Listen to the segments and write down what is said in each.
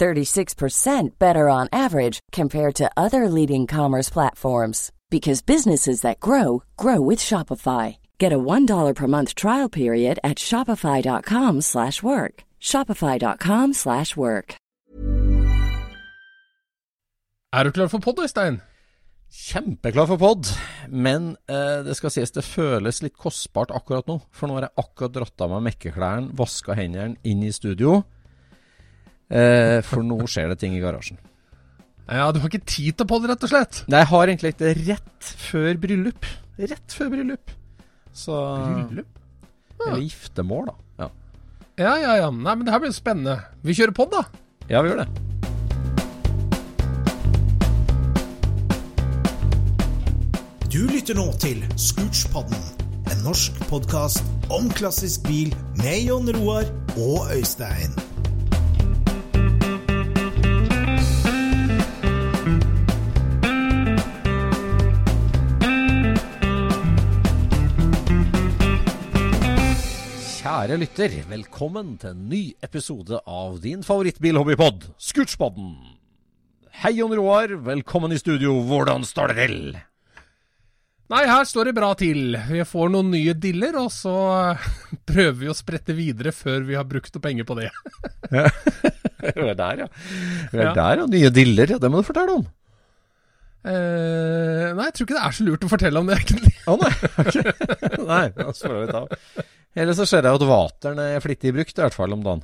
36% better on average compared to other leading commerce platforms because businesses that grow grow with Shopify. Get a $1 per month trial period at shopify.com/work. shopify.com/work. Er du klar for podd, Øystein? Kjempeklar for pod, men eh, det skal sies det føles litt kostbart akkurat nå. For nå har jeg akkurat dratt av meg mekkeklærne, vaska hendene inn i studio. Eh, for nå skjer det ting i garasjen. Ja, du har ikke tid til pod, rett og slett? Nei, jeg har egentlig ikke rett før bryllup. Rett før bryllup. Så Bryllup? Eller giftermål, da. Ja. Ja, ja, ja. Nei, men det her blir spennende. Vi kjører pod, da. ja, vi gjør det. Du lytter nå til Scootspodden, en norsk podkast om klassisk bil med Jon Roar og Øystein. Kjære lytter, velkommen til en ny episode av din favorittbilhobbypod, Scootspodden. Hei, Jon Roar. Velkommen i studio. Hvordan står det til? Nei, her står det bra til. Vi får noen nye diller, og så prøver vi å sprette videre før vi har brukt noe penger på det. Vi er der, ja. Vi er Ja. der, ja. Nye diller, ja. Det må du fortelle om. Eh, nei, jeg tror ikke det er så lurt å fortelle om det, egentlig. Å nei. Okay. nei, da svarer vi av. Eller så ser jeg at vateren er flittig brukt, i hvert fall om dagen.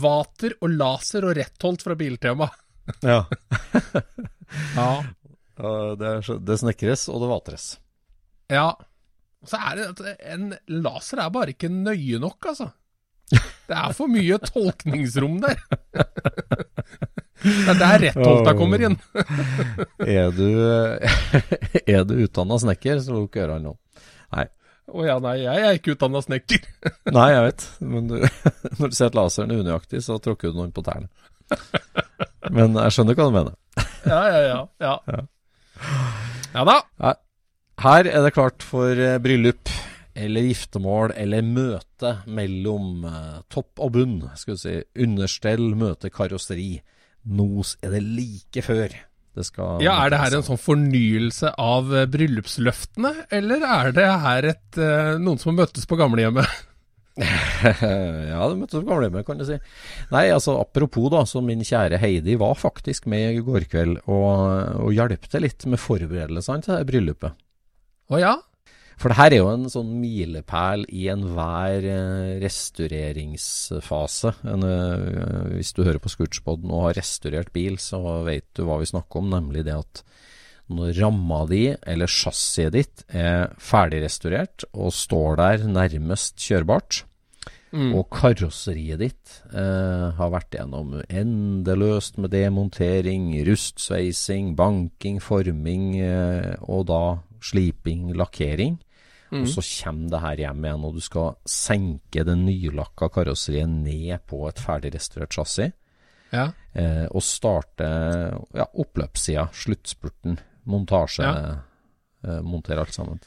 Vater og laser og rettholdt fra Biltema. Ja. Ja. Det, det snekres, og det vatres. ja. Så er det at en laser er bare ikke nøye nok, altså. Det er for mye tolkningsrom der. Det er der rettholta kommer inn. Er du, er du utdanna snekker, så lukk ørene nå. Nei. Å ja, nei, jeg er ikke utdanna snekker. Nei, jeg vet. Men du, når du ser at laseren er unøyaktig, så tråkker du noen på tærne. Men jeg skjønner hva du mener. Ja, ja, ja. Ja, ja da. Her er det klart for eh, bryllup eller giftermål eller møte mellom eh, topp og bunn. Skal vi si understell, møte karosseri. Nå er det like før Ja, Er det her en sånn fornyelse av eh, bryllupsløftene, eller er det her et, eh, noen som møttes på gamlehjemmet? ja, det møttes på gamlehjemmet, kan du si. Nei, altså apropos, da, så min kjære Heidi var faktisk med i går kveld og, og hjalp til litt med forberedelsene til det bryllupet. Å ja? For det her er jo en sånn milepæl i enhver eh, restaureringsfase. En, eh, hvis du hører på Scootspoden og har restaurert bil, så vet du hva vi snakker om, nemlig det at når ramma di eller chassiset ditt er ferdigrestaurert og står der nærmest kjørbart, Mm. og karosseriet ditt eh, har vært gjennom endeløst med demontering, rustsveising, banking, forming eh, og da sliping, lakkering. Mm. Og så kommer det her hjem igjen, og du skal senke det nylakka karosseriet ned på et ferdigrestaurert chassis. ja. Eh, og starte ja, oppløpssida, sluttspurten, montasje, Ja. eh, montere alt sammen.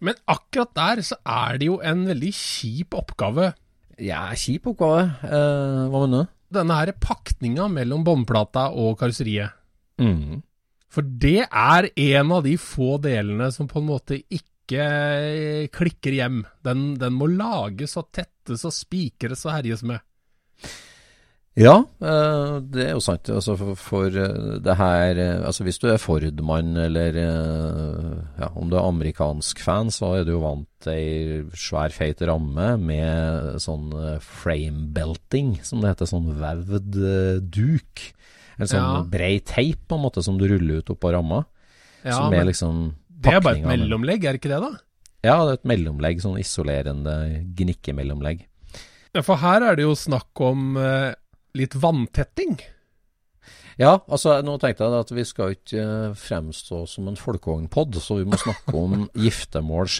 Men akkurat der så er det jo en veldig kjip oppgave. Ja, kjip oppgave. Eh, hva mener du? Denne her pakninga mellom båndplata og karosseriet. Mm. For det er en av de få delene som på en måte ikke eh, klikker hjem. Den, den må lages og tettes og spikres og herjes med. Ja, eh, det er jo sant. Altså for, for eh, det her Altså Hvis du er Ford-mann, eller ja, om du er amerikansk fan, så er du jo vant til ei svær, feit ramme med sånn frame-belting, som det heter. Sånn vevd duk. En sånn ja. brei teip på en måte som du ruller ut oppå ramma. Ja, som er liksom Det er bare et mellomlegg, er det ikke det, da? Ja, det er et mellomlegg. Sånn isolerende gnikkemellomlegg. Ja, for her er det jo snakk om litt vanntetting? Ja, altså nå tenkte jeg at vi skal ikke eh, fremstå som en folkevognpod, så vi må snakke om giftermål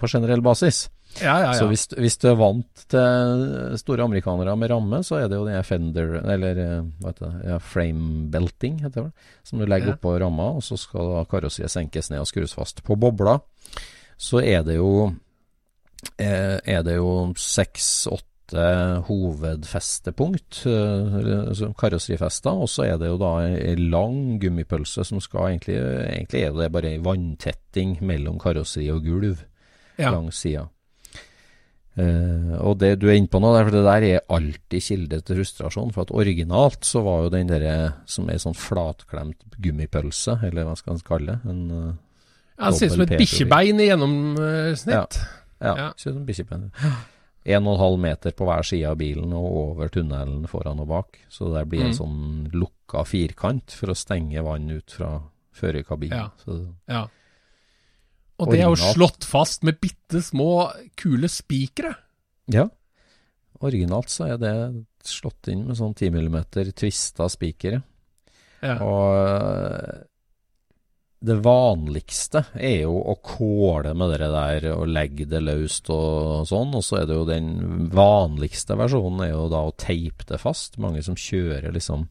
på generell basis. Ja, ja, ja. Så hvis, hvis, du er vant til store amerikanere med ramme, så er det jo den fender, eller eh, hva heter det, ja, frame belting, heter det, som du legger ja. oppå ramma, og så skal karosseriet senkes ned og skrus fast. På bobla så er det jo eh, er det jo seks-åtte åtte hovedfestepunkt, eh, karosserifester. Og så er det jo da ei lang gummipølse som skal egentlig Egentlig er det bare ei vanntetting mellom karosseri og gulv ja. langs sida. Uh, og det du er inne på nå, for det der er alltid kilde til frustrasjon. For at originalt så var jo den derre som er sånn flatklemt gummipølse, eller hva skal man kalle det? En uh, ja, Det ser ut som et bikkjebein i gjennomsnitt. Ja, ja, ja. ser ut som bikkjebein. 1,5 meter på hver side av bilen og over tunnelen foran og bak. Så det blir en mm. sånn lukka firkant for å stenge vann ut fra førerkabinen. Ja. ja. Og det er jo slått fast med bitte små, kule spikere. Ja. Originalt så er det slått inn med sånn 10 mm tvista spikere. Ja. Og det vanligste er jo å kåle med det der og legge det løst og sånn. Og så er det jo den vanligste versjonen er jo da å teipe det fast. Mange som kjører liksom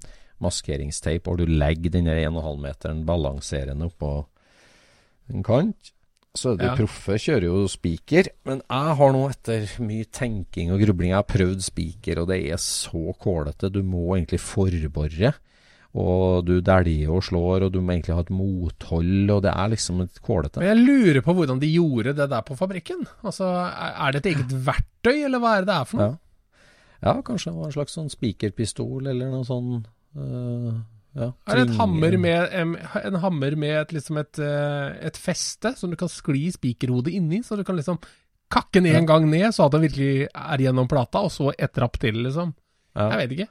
maskeringsteip, og du legger den 1,5 meteren balanserende oppå en kant. Så er det ja. proffe kjører jo spiker. Men jeg har nå etter mye tenking og grubling, jeg har prøvd spiker, og det er så kålete. Du må egentlig forbore og du dæljer og slår, og du må egentlig ha et mothold, og det er liksom et kålete. Men jeg lurer på hvordan de gjorde det der på fabrikken. Altså, Er det et eget verktøy, eller hva er det det er for noe? Ja, ja kanskje det var en slags sånn spikerpistol, eller noe sånn uh, ja, Er det et hammer med, en hammer med et, liksom et, eh, et, feste som du kan skli spikerhodet inni, så du kan liksom kakke den en ja. gang ned, så at den virkelig er gjennom plata, og så ett rapp til, liksom? Ja. Jeg vet ikke.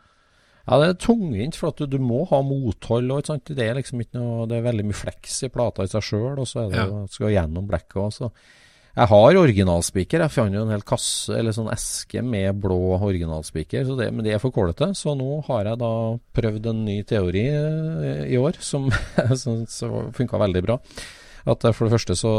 Ja, det er tungvint, for at du, du må ha mothold. Og, det er liksom ikke noe, det er veldig mye fleks i plata i seg sjøl, og så er det ja. skal gjennom blekket òg. Jeg har originalspiker. Jeg fant jo en hel kasse, eller sånn eske med blå originalspiker, men det er for kålete. Så nå har jeg da prøvd en ny teori eh, i år som, jeg syns funka veldig bra. At For det første så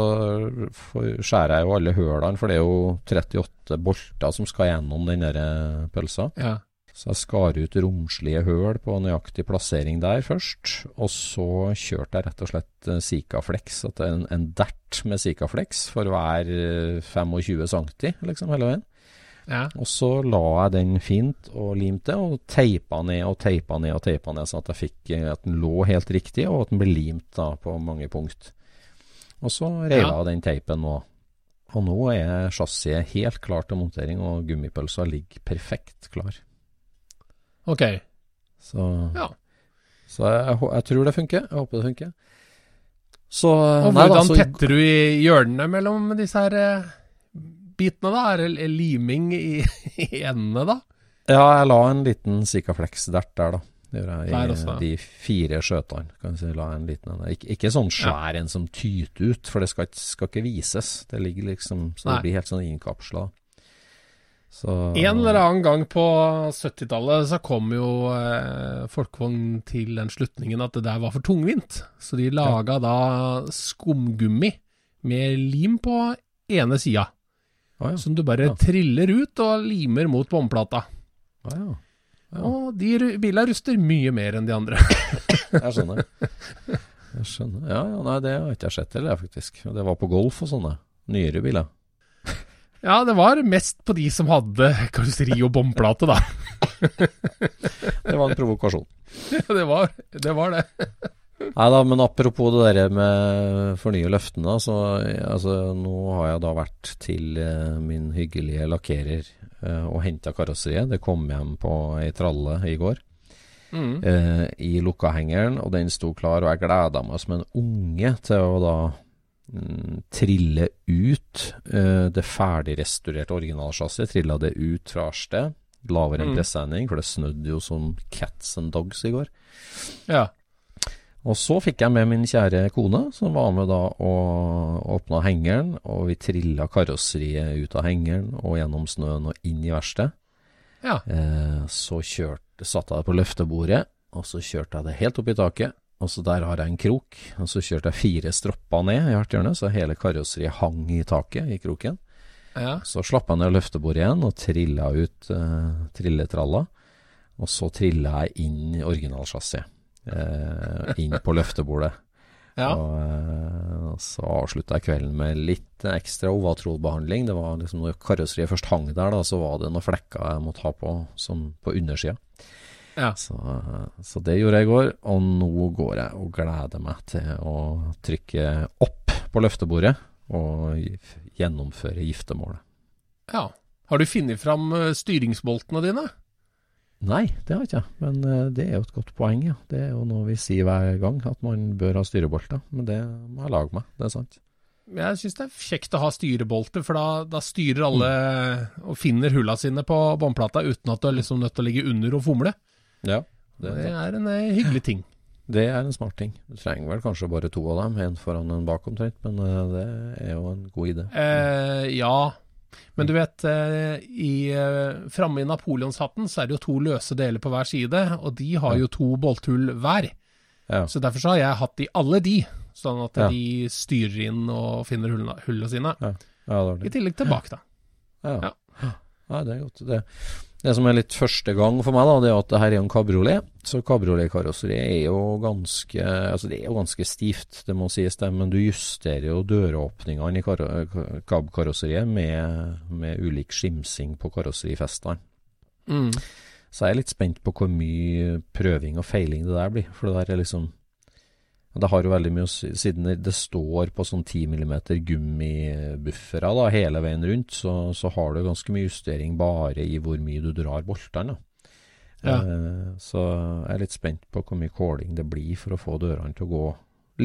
skjærer jeg jo alle hølene, for det er jo 38 bolter som skal gjennom den der eh, pølsa. Ja. Så jeg skar ut romslige høl på nøyaktig plassering der først. Og så kjørte jeg rett og slett eh, Sikaflex, at det er en, en dert med Sikaflex for hver 25 eh, cm, liksom, hele veien. Ja. Og så la jeg den fint og limte, og teipa ned og teipa ned og teipa ned, sånn at jeg fikk eh, at den lå helt riktig, og at den ble limt da på mange punkt. Og så reiv jeg ja. den teipen nå. Og nå er chassiset helt klart til montering, og gummipølsa ligger perfekt klar. Ok. Så, ja. så jeg, jeg, tror det funker. Jeg håper det funker. Så, Og nei, hvordan da, så, tetter du i hjørnene mellom disse her eh, bitene, da? Er det liming i, i endene, da? Ja, jeg la en liten Sikaflex-dert der, da. Det gjør jeg i også, ja. de fire skjøtene. Kan si, la en liten Ik Ikke sånn svær ja. en som tyter ut, for det skal, skal, ikke vises. Det ligger liksom Så det blir helt sånn innkapsla. Så, en eller annen gang på 70-tallet så kom jo eh, Folkevogn til den slutningen at det der var for tungvint. Så de laga ja. da skumgummi med lim på ene sida. Ah, ja. Som du bare ja. triller ut og limer mot bomplata. Ah, og de bila ruster mye mer enn de andre. jeg skjønner. Jeg skjønner. Ja, ja, nei, det har ikke jeg sett heller, faktisk. Det var på Golf og sånne. Nyere biler. Ja, det var mest på de som hadde karosseri og bomplate, da. det var en provokasjon. Ja, det var det. Var det. Nei da, men apropos det der med fornye løftene, så altså, nå har jeg da vært til eh, min hyggelige lakkerer eh, og henta karosseriet. Det kom hjem på ei tralle i går. mm. eh, i lukkahengeren, og den sto klar, og jeg gleda meg som en unge til å da trille ut uh, det ferdigrestaurerte originalchassiset. Trilla det ut fra Arsted. Lavere enn mm. presenning, for det snødde jo som cats and dogs i går. Ja. Og så fikk jeg med min kjære kone, som var med da og åpna hengeren. Og vi trilla karosseriet ut av hengeren og gjennom snøen og inn i verkstedet. Ja. Eh, så kjørte, satte jeg det på løftebordet, og så kjørte jeg det helt opp i taket. Og så der har jeg en krok, og så kjørte jeg fire stropper ned i hvert hjørne, så hele karosseriet hang i taket i kroken. Ja. Så slapp jeg ned løftebordet igjen og trilla ut uh, trilletralla. Og så trilla jeg inn originalchassiset Uh, inn på løftebordet. Ja. Og, uh, så avslutta jeg kvelden med litt ekstra ovatrolbehandling. Det var liksom Når karosseriet først hang der, da, så var det noen flekker jeg måtte ha på som på undersida. Ja. Så, så, det gjorde jeg i går, og nå går jeg og gleder meg til å trykke opp på løftebordet og gjennomføre giftermålet. Ja. Har du funnet fram eh, styringsboltene dine? Nei, det har jeg ikke. Men uh, det er jo et godt poeng, ja. Det er jo noe vi sier hver gang, at man bør ha styrebolter. Men det må jeg lage meg, det er sant. Jeg syns det er kjekt å ha styrebolter, for da, da styrer alle mm. og finner hulla sine på båndplata uten at du er liksom nødt til å ligge under og fomle. Ja, det, det er en uh, hyggelig ting. Det er en smart ting. Du trenger vel kanskje bare to av dem, en foran og en bak omtrent, men uh, det er jo en god idé. ja, men du vet, eh, i, eh, framme i napoleonshatten så er det jo to løse deler på hver side, og de har jo to bolthull hver. Ja. Så derfor så har jeg hatt i alle de, sånn at ja. de styrer inn og finner hullene, hullene sine. Ja. Det det. I tillegg til bak, da. Ja. ja. det er godt. Det, det som er litt første gang for meg, da, det er at det her er en kabriolet. Så kabrioletkarosseriet er jo ganske Altså det er jo ganske stivt, det må sies det. Men du justerer jo døråpningene i KAB-karosseriet med, med, ulik skimsing på karosserifestene. Mm. Så jeg er litt spent på hvor mye prøving og feiling det der blir. For det der er liksom det har jo veldig mye Siden det står på sånn 10 mm gummibuffere da, hele veien rundt, så, så, har du ganske mye justering bare i hvor mye du drar boltene. Ja. Eh, så jeg er litt spent på hvor mye calling det blir for å få dørene til å gå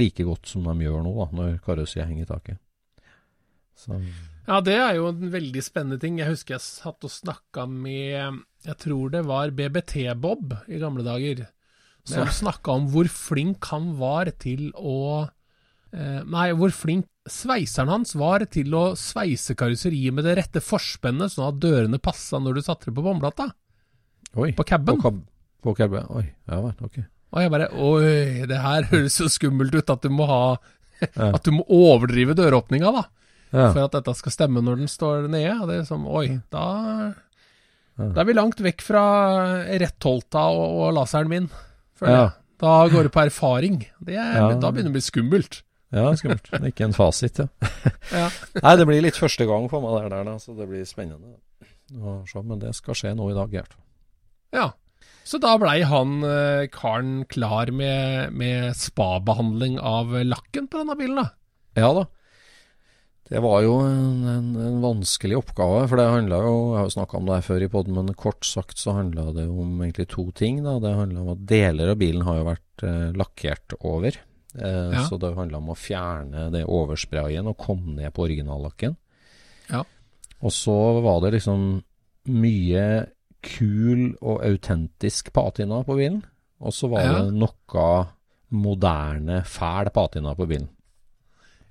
like godt som de gjør nå, da, når karosseriet henger i taket. Så. Ja, det er jo en veldig spennende ting. Jeg husker jeg satt og snakka med Jeg tror det var BBT-Bob i gamle dager som ja. snakka om hvor flink han var til å eh, Nei, hvor flink sveiseren hans var til å sveise karosseriet med det rette forspennet, sånn at dørene passa når du satte det på båndplata. På caben. På, på caben. Oi, ja vel, ok. Og jeg bare Oi, det her høres så skummelt ut at du må ha At du må overdrive døråpninga, da. Ja. For at dette skal stemme når den står nede. Og det er som Oi, da Da er vi langt vekk fra rettholta og, og laseren min føler ja. jeg. Da går det på erfaring. Det er, ja. Da begynner det å bli skummelt. Ja, skummelt. Ikke en fasit, ja. ja. Nei, det blir litt første gang for meg der, der så det blir spennende Så. Men det skal skje nå i dag, Gert. Ja. Så da blei han eh, karen klar med, med spabehandling av lakken på denne bilen, da? Ja da. Det var jo en, en, en, vanskelig oppgave, for det handla jo Jeg har jo snakka om det her før i poden, men kort sagt så handla det om egentlig to ting. da. Det handla om at deler av bilen har jo vært eh, lakkert over. Eh, ja. Så det handla om å fjerne det oversprayen og komme ned på originallakken. Ja. Og så var det liksom mye kul og autentisk patina på bilen. Og så var ja. det noe moderne, fæl patina på bilen.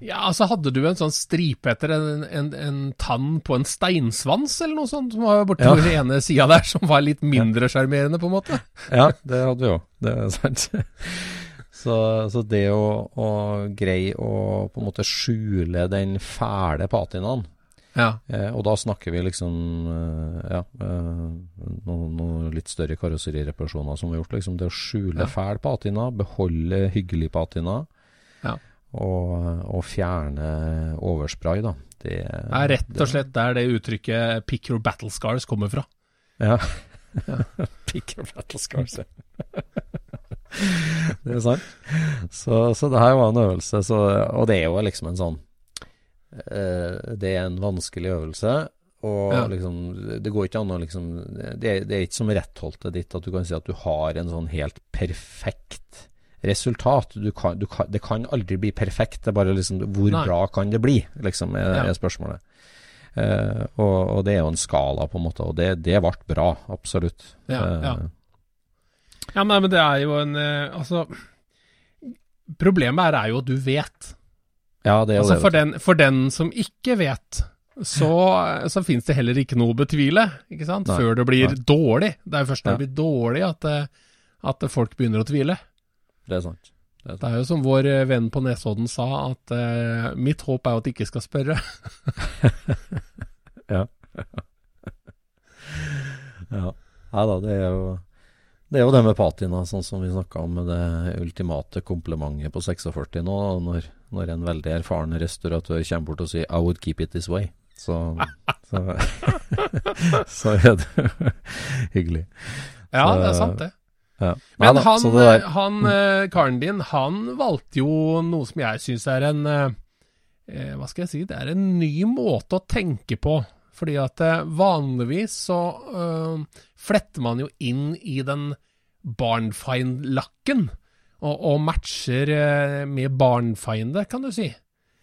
Ja, altså Hadde du en sånn stripe etter en, en, en, tann på en steinsvans, eller noe sånt, som var borti ja. den ene sida der, som var litt mindre sjarmerende, på en måte? Ja, det hadde vi jo. Det er sant. Så, så det å, å, greie å på en måte skjule den fæle patinaen ja. eh, Og da snakker vi liksom eh, ja, eh, noen, noe litt større karosserireparasjoner som vi har gjort. Liksom det å skjule ja. fæl patina, beholde hyggelig patina. Ja og fjerne overspray, da. Det er rett og slett der det uttrykket 'pick your battle scars' kommer fra. Ja. pick your battle scars, ja. det er sant. Så, så, det her var en øvelse, så, og det er jo liksom en sånn uh, Det er en vanskelig øvelse, Og Ja. liksom, det går ikke an å liksom det, det er ikke som rettholdet ditt at du kan si at du har en sånn helt perfekt resultat. Du kan, du kan, det kan aldri bli perfekt. Det er bare liksom Hvor Nei. bra kan det bli, liksom, er, Ja. er spørsmålet. Uh, og, og det er jo en skala, på en måte, og det, det ble bra, absolutt. Ja, ja. Eh, Ja, men det er jo en eh, Altså, problemet her er jo at du vet. ja, det er jo Altså, det. for den, for den som ikke vet, så, så fins det heller ikke noe å betvile, ikke sant? Nei, Før det blir nei. dårlig. Det er jo først når det blir dårlig at, at folk begynner å tvile. Det er sant. Det er sant. Det er jo som vår eh, venn på Nesodden sa, at eh, mitt håp er jo at de ikke skal spørre. Ja. ja. Nei da, det er jo det er jo det med patina, sånn som vi snakka om med det ultimate komplimentet på 46 nå, når, når en veldig erfaren restauratør kommer bort og sier 'I would keep it this way'. Så, så, så er det hyggelig. Ja, Så- det er sant, det. Ja. Men Neida, han, der- han eh, karen din, han valgte jo noe som jeg syns er en eh, eh, Hva skal jeg si? Det er en ny måte å tenke på. Fordi at eh, vanligvis så eh, fletter man jo inn i den Barnfind-lakken. Og, og matcher eh, med Barnfinder, kan du si.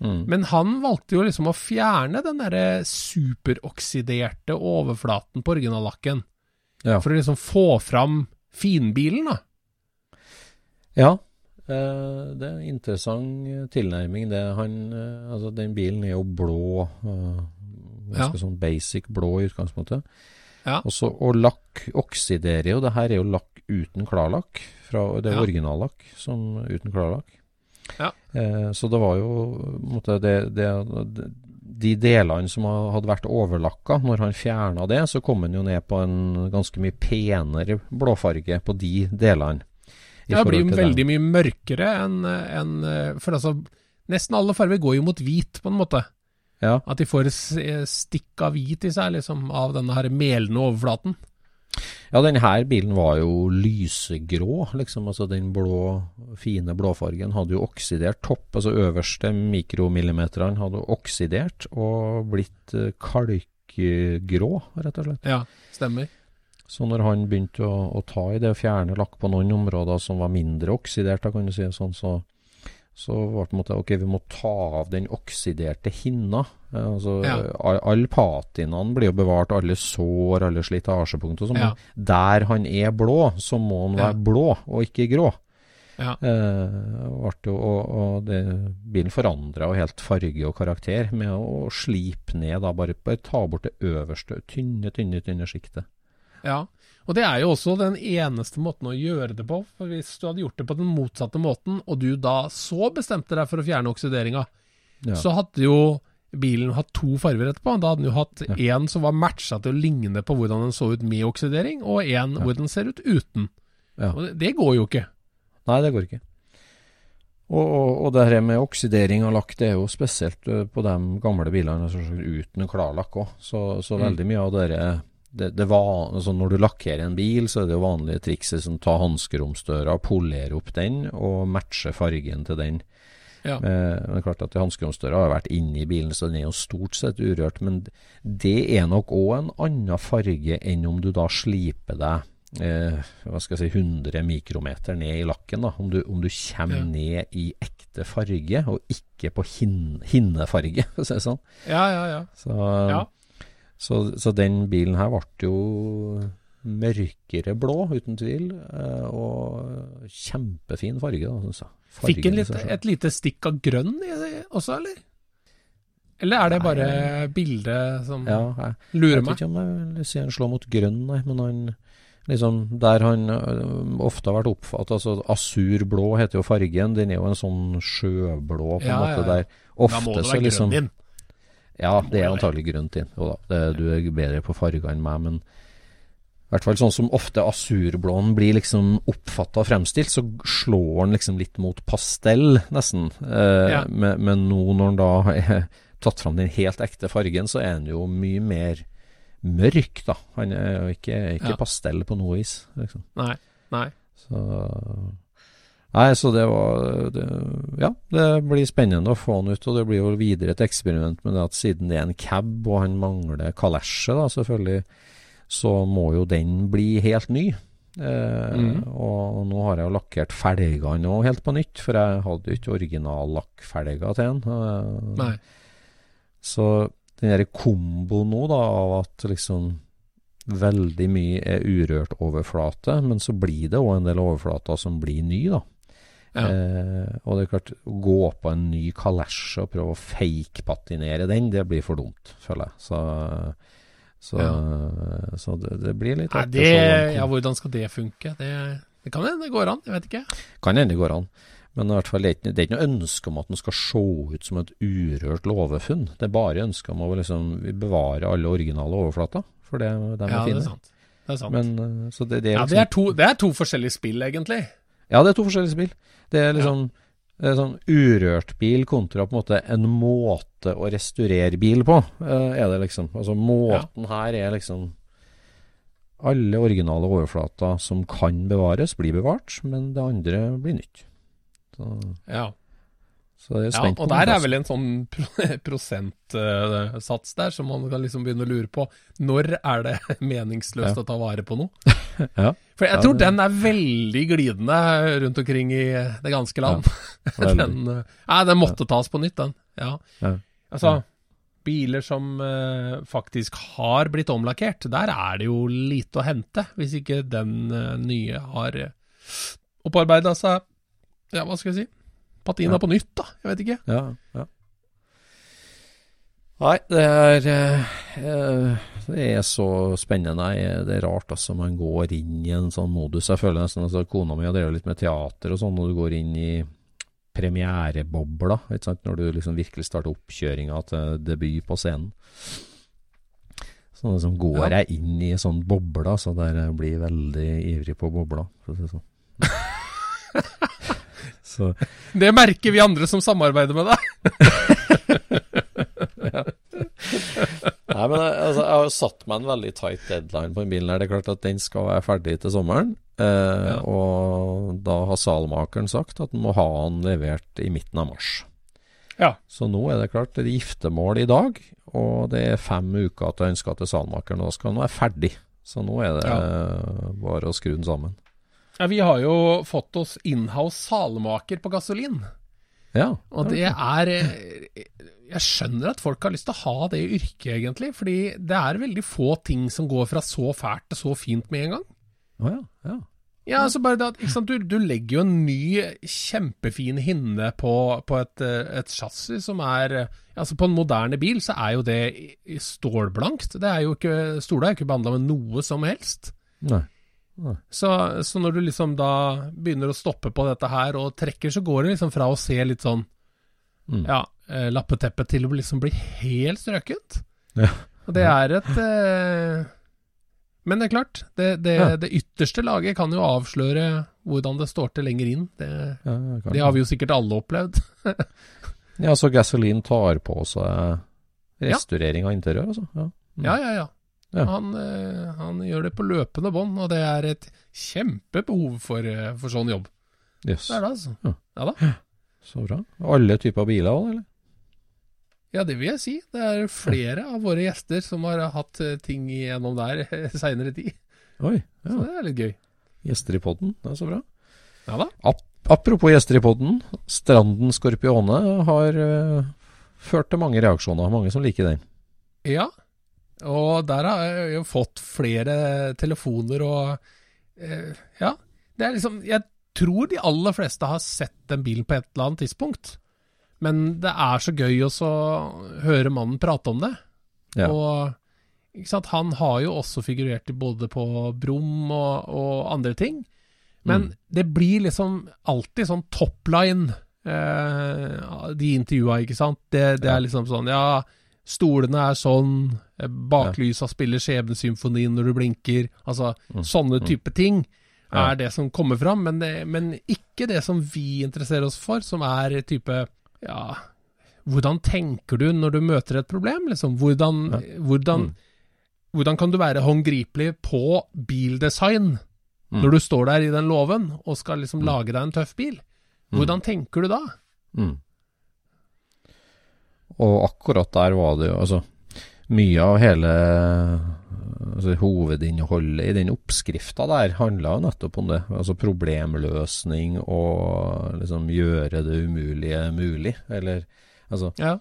mm, Men han valgte jo liksom å fjerne den derre superoksiderte overflaten på originallakken. ja. For å liksom få fram finbilen, da. Ja, eh, det er en interessant eh, tilnærming. Det han, eh, altså den bilen er jo blå, ganske sånn basic blå i utgangspunktet. Ja. Også, og lakk oksiderer jo. Det her er jo lakk uten klarlakk. Fra, det er Ja. originallakk som uten klarlakk. Ja. Eh, så det var jo på en måte, det, det, De delene som hadde vært overlakka, når han fjerna det, så kom han jo ned på en ganske mye penere blåfarge på de delene. Ja, det blir jo veldig veldig mye mørkere enn en, For altså, nesten alle farger går jo mot hvit, på en måte. Ja. At de får stikk av hvit i seg, liksom, av denne her melende overflaten. Ja, denne bilen var jo lysegrå, liksom. Altså den blå, fine blåfargen hadde jo oksidert topp, altså øverste mikromillimeteren hadde oksidert og blitt eh, kalkgrå, rett og slett. Ja, stemmer. Så når han begynte å, å ta i det og fjerne lakk på noen områder som var mindre oksidert, da kan du si sånn, så, så var det på en måte ok, vi må ta av den oksiderte hinna. Eh, altså, Ja. all, all patinaen blir jo bevart, alle sår, alle slitasjepunkt og sånn. Ja. Der han er blå, så må han være Ja. blå, og ikke grå. Ja. Eh, og, og det, bilen forandra jo helt farge og karakter med å slipe ned, da, bare, bare ta bort det øverste, tynne, tynne, tynne sjiktet. ja. Og det er jo også den eneste måten å gjøre det på. For hvis du hadde gjort det på den motsatte måten, og du da så bestemte deg for å fjerne oksideringa, Ja. så hadde jo bilen hatt to farger etterpå. Da hadde den jo hatt én som var matcha til å ligne på hvordan den så ut med oksidering, og én hvor den ser ut uten. Ja. Og det, det går jo ikke. Nei, det går ikke. Og, og, og det her med oksidering og lakk, det er jo spesielt på de gamle bilene altså, uten klarlakk òg. Så, så Mm. veldig mye av dere, det, det var, altså Når du lakkerer en bil, så er det jo vanlige trikset som ta hanskeromsdøra, polere opp den og matche fargen til den. Ja. Eh, men det klart at hanskeromsdøra har vært inni bilen, så den er jo stort sett urørt. Men det er nok òg en annen farge enn om du da sliper deg eh, hva skal jeg si, 100 mikrometer ned i lakken. da, Om du, om du kommer Ja. ned i ekte farge, og ikke på hin, hinnefarge, for å si det sånn. Ja, ja, ja. Så, Ja. så, så den bilen her ble jo mørkere blå, uten tvil. eh, Og kjempefin farge, da, syns jeg. Fikk Fargen en litt, et lite stikk av grønn i det også, eller? Eller er det bare bildet som Ja, jeg, lurer jeg vet meg? ikke om jeg vil si han slår mot grønn, nei, men han liksom Der han ofte har vært oppfattet altså Asurblå heter jo fargen. Den er jo en sånn sjøblå, på en Ja, måte. ja. Der Da ofte må det så være liksom grønn inn. Ja, det er antagelig grønt inn. Jo da, det, du er bedre på farger enn meg, men i hvert fall sånn som ofte asurblåen blir liksom oppfatta og fremstilt, så slår den liksom litt mot pastell, nesten. Eh, Ja. men, men nå når den da har tatt fram den helt ekte fargen, så er den jo mye mer mørk, da. Han er jo ikke, ikke Ja. pastell på noe vis, liksom. Nei. Nei. Så Nei, så det var det, Ja, det blir spennende å få han ut. Og det blir jo videre et eksperiment med det at siden det er en cab, og han mangler kalesje, da selvfølgelig, så må jo den bli helt ny. Eh, mm. Og nå har jeg jo lakkert felgene òg helt på nytt, for jeg hadde jo ikke originallakkfelger til den. Eh, Nei. Så den derre komboen nå, da, av at liksom veldig mye er urørt overflate, men så blir det òg en del overflater som blir ny, da. Ja. Eh, og det er klart, å gå på en ny kalesje og prøve å fake-patinere den, det blir for dumt, føler jeg. Så, så, ja. så det, det, blir litt Nei, det, Ja, hvordan skal det funke? Det, det kan hende det går an, jeg vet ikke. Kan hende det går an. Men i hvert fall, det er ikke, noe ønske om at den skal se ut som et urørt låvefunn. Det er bare ønske om å liksom, bevare alle originale overflater. For det, de er ja, fine. Det er sant. Det er sant. Men, eh, så det, det er liksom, ja, det er, to, det er to forskjellige spill, egentlig. Ja, det er to forskjellige spill. Det er liksom ja. Er sånn urørt bil kontra på en måte en måte å restaurere bil på, uh, er det liksom. Altså måten ja. her er liksom Alle originale overflater som kan bevares, blir bevart, men det andre blir nytt. Så. Ja. Så jeg er spent ja, og der er vel en sånn prosentsats uh, der, som man kan liksom begynne å lure på. Når er det meningsløst ja. å ta vare på noe? ja. For jeg tror den er veldig glidende rundt omkring i det ganske land. den, uh, nei, den måtte tas på nytt, den. Ja. Altså, biler som uh, faktisk har blitt omlakkert, der er det jo lite å hente, hvis ikke den nye har opparbeida seg Ja, hva skal jeg si? Patina ja. på nytt, da. Jeg vet ikke. Ja, ja. Nei, det er eh, Det er så spennende. Det er rart altså man går inn i en sånn modus. Jeg føler nesten altså Kona mi har drevet litt med teater og sånn, og du går inn i premierebobla, ikke sant? når du liksom virkelig starter oppkjøringa til debut på scenen. Så liksom går ja. jeg inn i sånn bobla, så der jeg blir veldig ivrig på bobla, for å si det sånn. Så. Det merker vi andre som samarbeider med deg. ja. Nei, men jeg, altså, jeg har jo satt meg en veldig tight deadline på den bilen. her Det er klart at den skal være ferdig til sommeren. Eh, ja. Og da har salmakeren sagt at den må ha den levert i midten av mars. Ja. Så nå er det klart det er giftermål i dag, og det er fem uker til jeg ønsker til salmakeren. Og da skal den være ferdig. Så nå er det ja. bare å skru den sammen. Ja, Vi har jo fått oss inhouse salmaker på gasolin. Ja. Og det er eh, Jeg skjønner at folk har lyst til å ha det yrket, egentlig. Fordi det er veldig få ting som går fra så fælt til så fint med en gang. Oh, ja, ja. Ja, altså bare det at du, du, legger jo en ny, kjempefin hinne på, på et, eh, et chassis som er Altså På en moderne bil så er jo det stålblankt. Det er jo ikke, Stola er jo ikke behandla med noe som helst. Nei. Så, så, når du liksom da begynner å stoppe på dette her og trekker, så går det liksom fra å se litt sånn mm. ja, lappeteppet lappeteppe til å liksom bli helt strøket. Ja. Og det er et eh, Men det er klart, det, det, ja. det, ytterste laget kan jo avsløre hvordan det står til lenger inn. Det, ja, det har vi jo sikkert alle opplevd. ja, så gasolin tar på seg restaurering av interiør, altså? Ja, mm. ja, ja. Ja. Han, øh, han, gjør det på løpende bånd, og det er et kjempebehov for, eh, for sånn jobb. Yes. Det er det, altså. Ja. ja da. Så bra. Alle typer biler òg, eller? Ja, det vil jeg si. Det er flere av våre gjester som har hatt eh, ting igjennom der seinere tid. Oi, ja. Så det er litt gøy. Gjester i podden, det er så bra. Ja da. Ap apropos gjester i podden. Stranden Skorpione har uh, ført til mange reaksjoner. Mange som liker den. Ja, og der har jeg jo fått flere telefoner og eh, Ja, det er liksom Jeg tror de aller fleste har sett den bilen på et eller annet tidspunkt. Men det er så gøy å høre mannen prate om det. Ja. Og han har jo også figurert både på Brum og, og andre ting. Men mm. det blir liksom alltid sånn top line, eh, de intervjua, ikke sant. Det, det ja. er liksom sånn Ja, Stolene er sånn, baklysa spiller skjebnesymfonien når du blinker. Altså mm. sånne mm. type ting er ja. det som kommer fram, men, men, ikke det som vi interesserer oss for, som er type Ja, hvordan tenker du når du møter et problem, liksom? Hvordan, ja. hvordan, mm. hvordan kan du være håndgripelig på bildesign mm. når du står der i den låven og skal liksom mm. lage deg en tøff bil? Hvordan tenker du da? Mm. Og akkurat der var det jo altså Mye av hele altså, hovedinnholdet i den oppskrifta der handla jo nettopp om det. Altså problemløsning og liksom gjøre det umulige mulig. Eller altså Ja.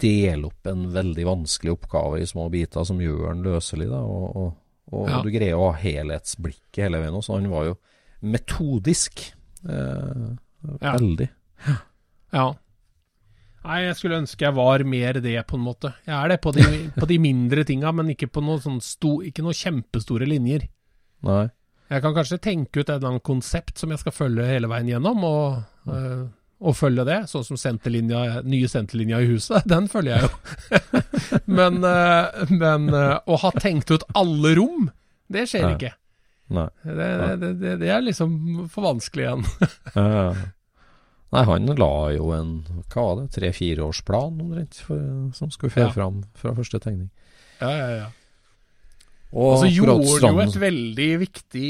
dele opp en veldig vanskelig oppgave i små biter som gjør den løselig. Da, og og, og Ja. du greier å ha helhetsblikket hele veien. Så han var jo metodisk. Eh, Ja. Veldig. Ja. Nei, jeg skulle ønske jeg var mer det, på en måte. Jeg er det på de, på de mindre tinga, men ikke på noe sånn sto, ikke noe kjempestore linjer. Nei. Jeg kan kanskje tenke ut et eller annet konsept som jeg skal følge hele veien gjennom, og, øh, og følge det. Sånn som senterlinja, nye senterlinja i huset, den følger jeg jo. men øh, men øh, å ha tenkt ut alle rom, det skjer Nei. ikke. Nei. Det, det, det, det er liksom for vanskelig igjen. Eh, nei, han la jo en hva var det, tre-fireårsplan omtrent, som skulle føre Ja. fram fra første tegning. Ja, ja, ja. Og så gjorde han jo et veldig viktig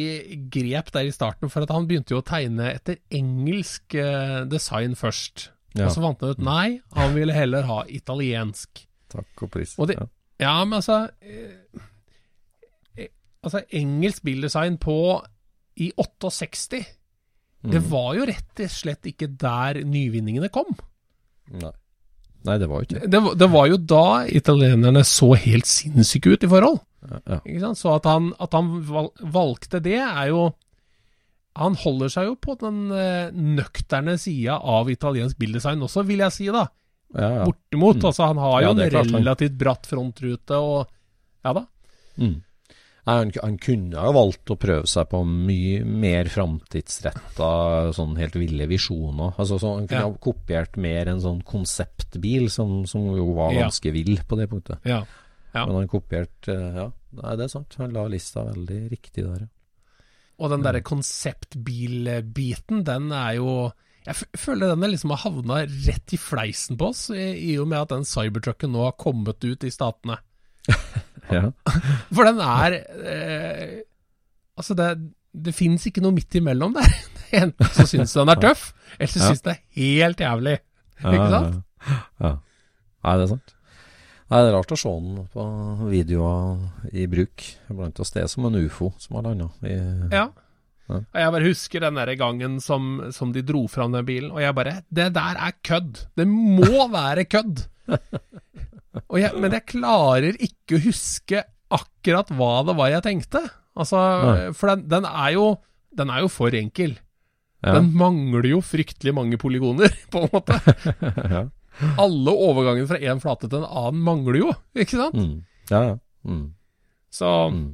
grep der i starten, for at han begynte jo å tegne etter engelsk eh, design først. ja, Og så fant han ut nei, han ville heller ha italiensk. Takk og pris. Og det- ja. Ja, men altså eh, eh, Altså, engelsk bildesign på i 68 Det Mm. var jo rett og slett ikke der nyvinningene kom. Nei. Nei, det var jo ikke det. Var- det var jo da italienerne så helt sinnssyke ut i forhold. Ja, ja. Så at han, at han valgte det, er jo Han holder seg jo på den eh, nøkterne sida av italiensk bildesign også, vil jeg si, da. ja, ja. Bortimot. Mm. Altså, han har jo en relativt bratt frontrute, og Ja da. Mm. Nei, han, han kunne jo valgt å prøve seg på mye mer framtidsretta, sånn helt ville visjoner. Altså, så han kunne Ja. ha kopiert mer en sånn konseptbil, som, som jo var Ja. ganske vill på det punktet. Ja. Ja. Men han kopierte Ja, nei, det er sant. Han la lista veldig riktig der, ja. Og den derre konseptbilbiten, den er jo Jeg føler den liksom har havna rett i fleisen på oss, i, i og med at den cybertrucken nå har kommet ut i statene. ja. For den er eh, Altså, det, det fins ikke noe midt imellom der. Enten så syns den er tøff, eller så syns den er helt jævlig. Ikke sant? Ja, ja. Nei, det er sant. Nei, det er rart å se den på videoer i bruk blant oss. Det er som en ufo som har landa Ja. Ja. Og jeg bare husker den der gangen som, som de dro fram den bilen, og jeg bare Det der er kødd! Det må være kødd! Jeg, men jeg klarer ikke å huske akkurat hva det var jeg tenkte. Altså, for den, den er jo Den er jo for enkel. Ja. Den mangler jo fryktelig mange polygoner, på en måte. ja. Alle overgangene fra én flate til en annen mangler jo, ikke sant? Mm. ja, ja. Mm. Så Mm.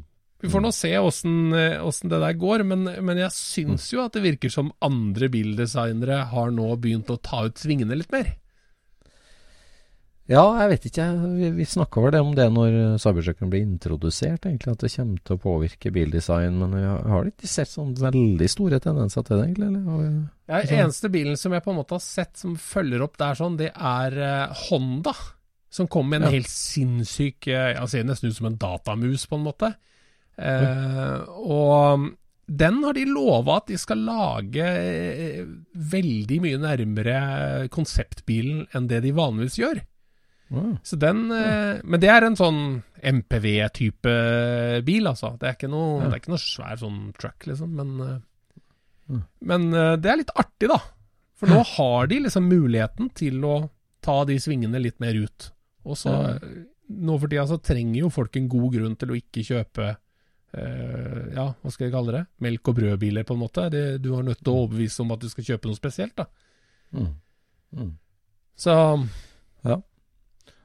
vi får nå se eh, åssen det der går, men, men jeg syns jo at det virker som andre bildesignere har nå begynt å ta ut svingene litt mer. Ja, jeg vet ikke. Vi, vi snakka vel det om det når cybertrucken ble introdusert, egentlig. At det kommer til å påvirke bildesign. Men vi har, ikke sett sånn veldig store tendenser til det, egentlig? Eller? Ja, eneste bilen som jeg på en måte har sett som følger opp der sånn, det er eh, Honda. Som kom med en Ja. helt sinnssyk eh, Jeg ser nesten ut som en datamus, på en måte. Eh, og den har de lova at de skal lage eh, veldig mye nærmere konseptbilen enn det de vanligvis gjør. Så den, eh, Men det er en sånn MPV-type bil, altså. Det er ikke noe, Ja. det er ikke noe svær sånn truck, liksom. Men, Mm. men eh, det er litt artig, da. For nå har de liksom muligheten til å ta de svingene litt mer ut. Og så Ja. Nå for tida så trenger jo folk en god grunn til å ikke kjøpe eh, ja, hva skal jeg kalle det? Melk- og brødbiler, på en måte. Det, du har nødt til å overbevise om at du skal kjøpe noe spesielt, da. mm. Mm. Så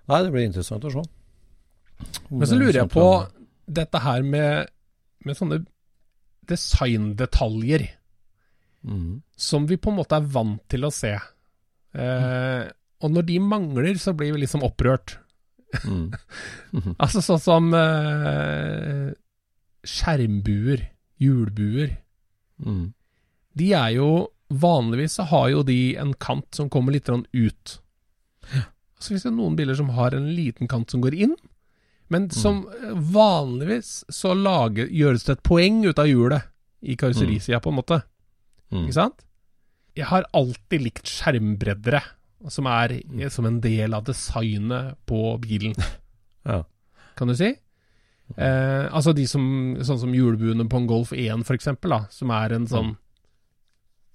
Nei, det blir interessant å se. Men så er lurer jeg på dette her med, med sånne designdetaljer mm. som vi på en måte er vant til å se. Eh, og når de mangler, så blir vi liksom opprørt. Mm. Altså sånn som eh, skjermbuer, hjulbuer. Mm. De er jo Vanligvis så har jo de en kant som kommer litt grann Så finnes det noen biler som har en liten kant som går inn. Men som mm. vanligvis så lager, gjøres det et poeng ut av hjulet i karosserisida, på en måte. Mm. Ikke sant? jeg har alltid likt skjermbreddere, som er Mm. som en del av designet på bilen, Ja. kan du si. Eh, altså de som Sånn som hjulbuene på en Golf 1, for eksempel, da, som er en sånn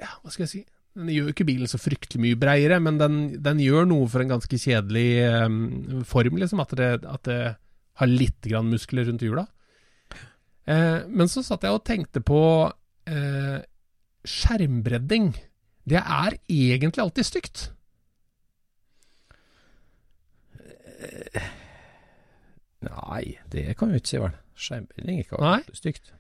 Ja, hva skal jeg si Den gjør jo ikke bilen så fryktelig mye breiere, men den, den gjør noe for en ganske kjedelig um, form, liksom. At det, at det har litt grann muskler rundt hjula. Eh, men så satt jeg og tenkte på eh, skjermbredding. Det er egentlig alltid stygt. Nei, det kan jo ikke si, vel. Skjermbredding er ikke Nei. alltid stygt.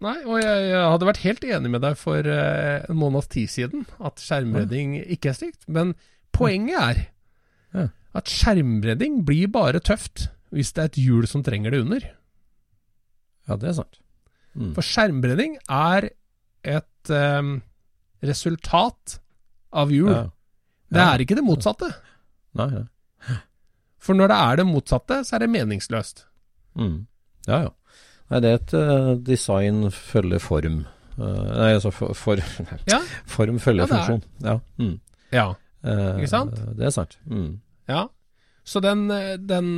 Nei, og jeg, jeg hadde vært helt enig med deg for uh, en måneds tid siden, at skjermbredding ikke er stygt. Men poenget er Ja. at skjermbredding blir bare tøft hvis det er et hjul som trenger det under. Ja, det er sant. Mm. For skjermbredding er et um, resultat av hjul. Ja. Det er ikke det motsatte. Nei, ja. For når det er det motsatte, så er det meningsløst. Mm. Ja, ja. Nei, det er et uh, design følger form. Uh, nei, altså for, for, Ja. form følger Ja, funksjon. Ja. Mm. Ja. Eh, Ikke sant? Det er sant. Mm. Ja, så den, den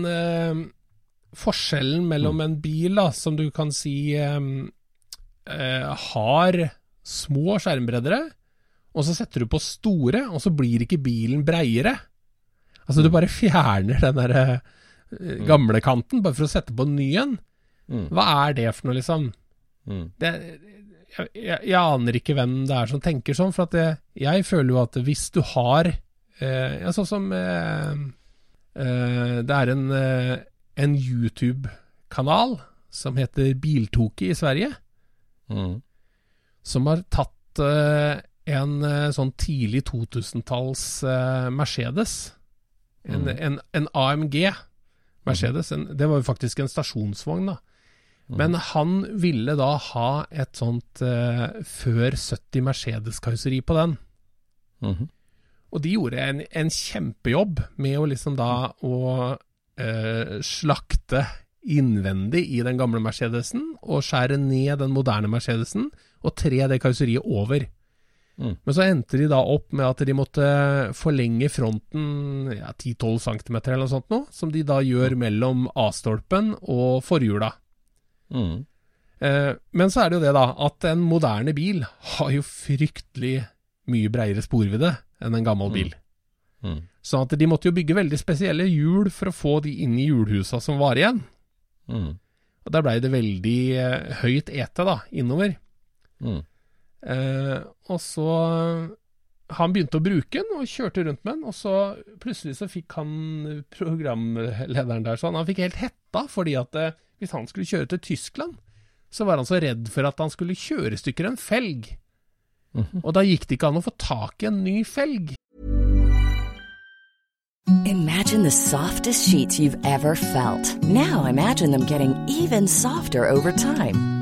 forskjellen mellom en bil da, som du kan si um, har små skjermbreddere, og så setter du på store, og så blir ikke bilen breiere. Altså du bare fjerner den der eh, gamle kanten, bare for å sette på en ny en. Mm. Hva er det for noe, liksom? Mm. det, jeg, jeg, jeg aner ikke hvem det er som tenker sånn, for at det, jeg føler jo at hvis du har eh, ja, Sånn som eh, eh, Det er en, eh, en YouTube-kanal som heter Biltoki i Sverige, Mm. som har tatt eh, en eh, sånn tidlig 2000-talls eh, Mercedes. En, Mm. en, en AMG Mercedes. En, det var jo faktisk en stasjonsvogn, da. Men han ville da ha et sånt eh, før 70 Mercedes-karosseri på den. Mhm. Og de gjorde en, en kjempejobb med å liksom da å eh, slakte innvendig i den gamle Mercedesen, og skjære ned den moderne Mercedesen, og tre det karosseriet over. Mm. Men så endte de da opp med at de måtte forlenge fronten ja, 10-12 cm eller noe sånt noe, som de da gjør mellom A-stolpen og forhjula. Mm. Eh, men så er det jo det, da, at en moderne bil har jo fryktelig mye breiere sporvidde enn en gammel bil. Mm. Sånn at de måtte jo bygge veldig spesielle hjul for å få de inn i hjulhusa som var igjen. Mm. Og der blei det veldig eh, høyt ete, da, innover. Mm. Eh, og så Han begynte å bruke den, og kjørte rundt med den, og så plutselig så fikk han programlederen der sånn Han fikk helt hetta, fordi at eh, hvis han skulle kjøre til Tyskland, så var han så redd for at han skulle kjøre i stykker en felg. Mhm. Og da gikk det ikke an å få tak i en ny felg. Imagine the softest sheets you've ever felt. Now imagine them getting even softer over time.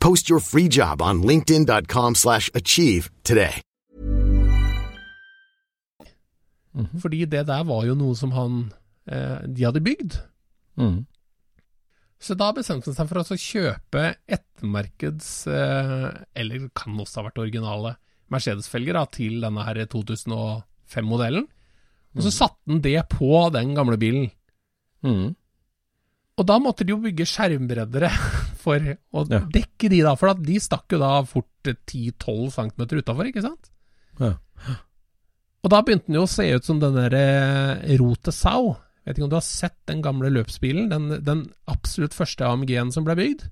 Post your free job on linkedin.com/achieve slash achieve today. Fordi det der var jo noe som han eh, De hadde bygd. Mm. Så da bestemte han seg for å kjøpe ettermarkeds, eh, eller kan også ha vært originale, Mercedes-felger til denne her 2005-modellen. Og så satte han det på den gamle bilen. Mm. Og da måtte de jo bygge skjermbreddere for å Ja. dekke de, da. For de stakk jo da fort 10-12 cm utafor, ikke sant? Ja. Og da begynte den jo å se ut som den derre eh, Rote Sau Vet ikke om du har sett den gamle løpsbilen? Den, den absolutt første AMG-en som ble bygd?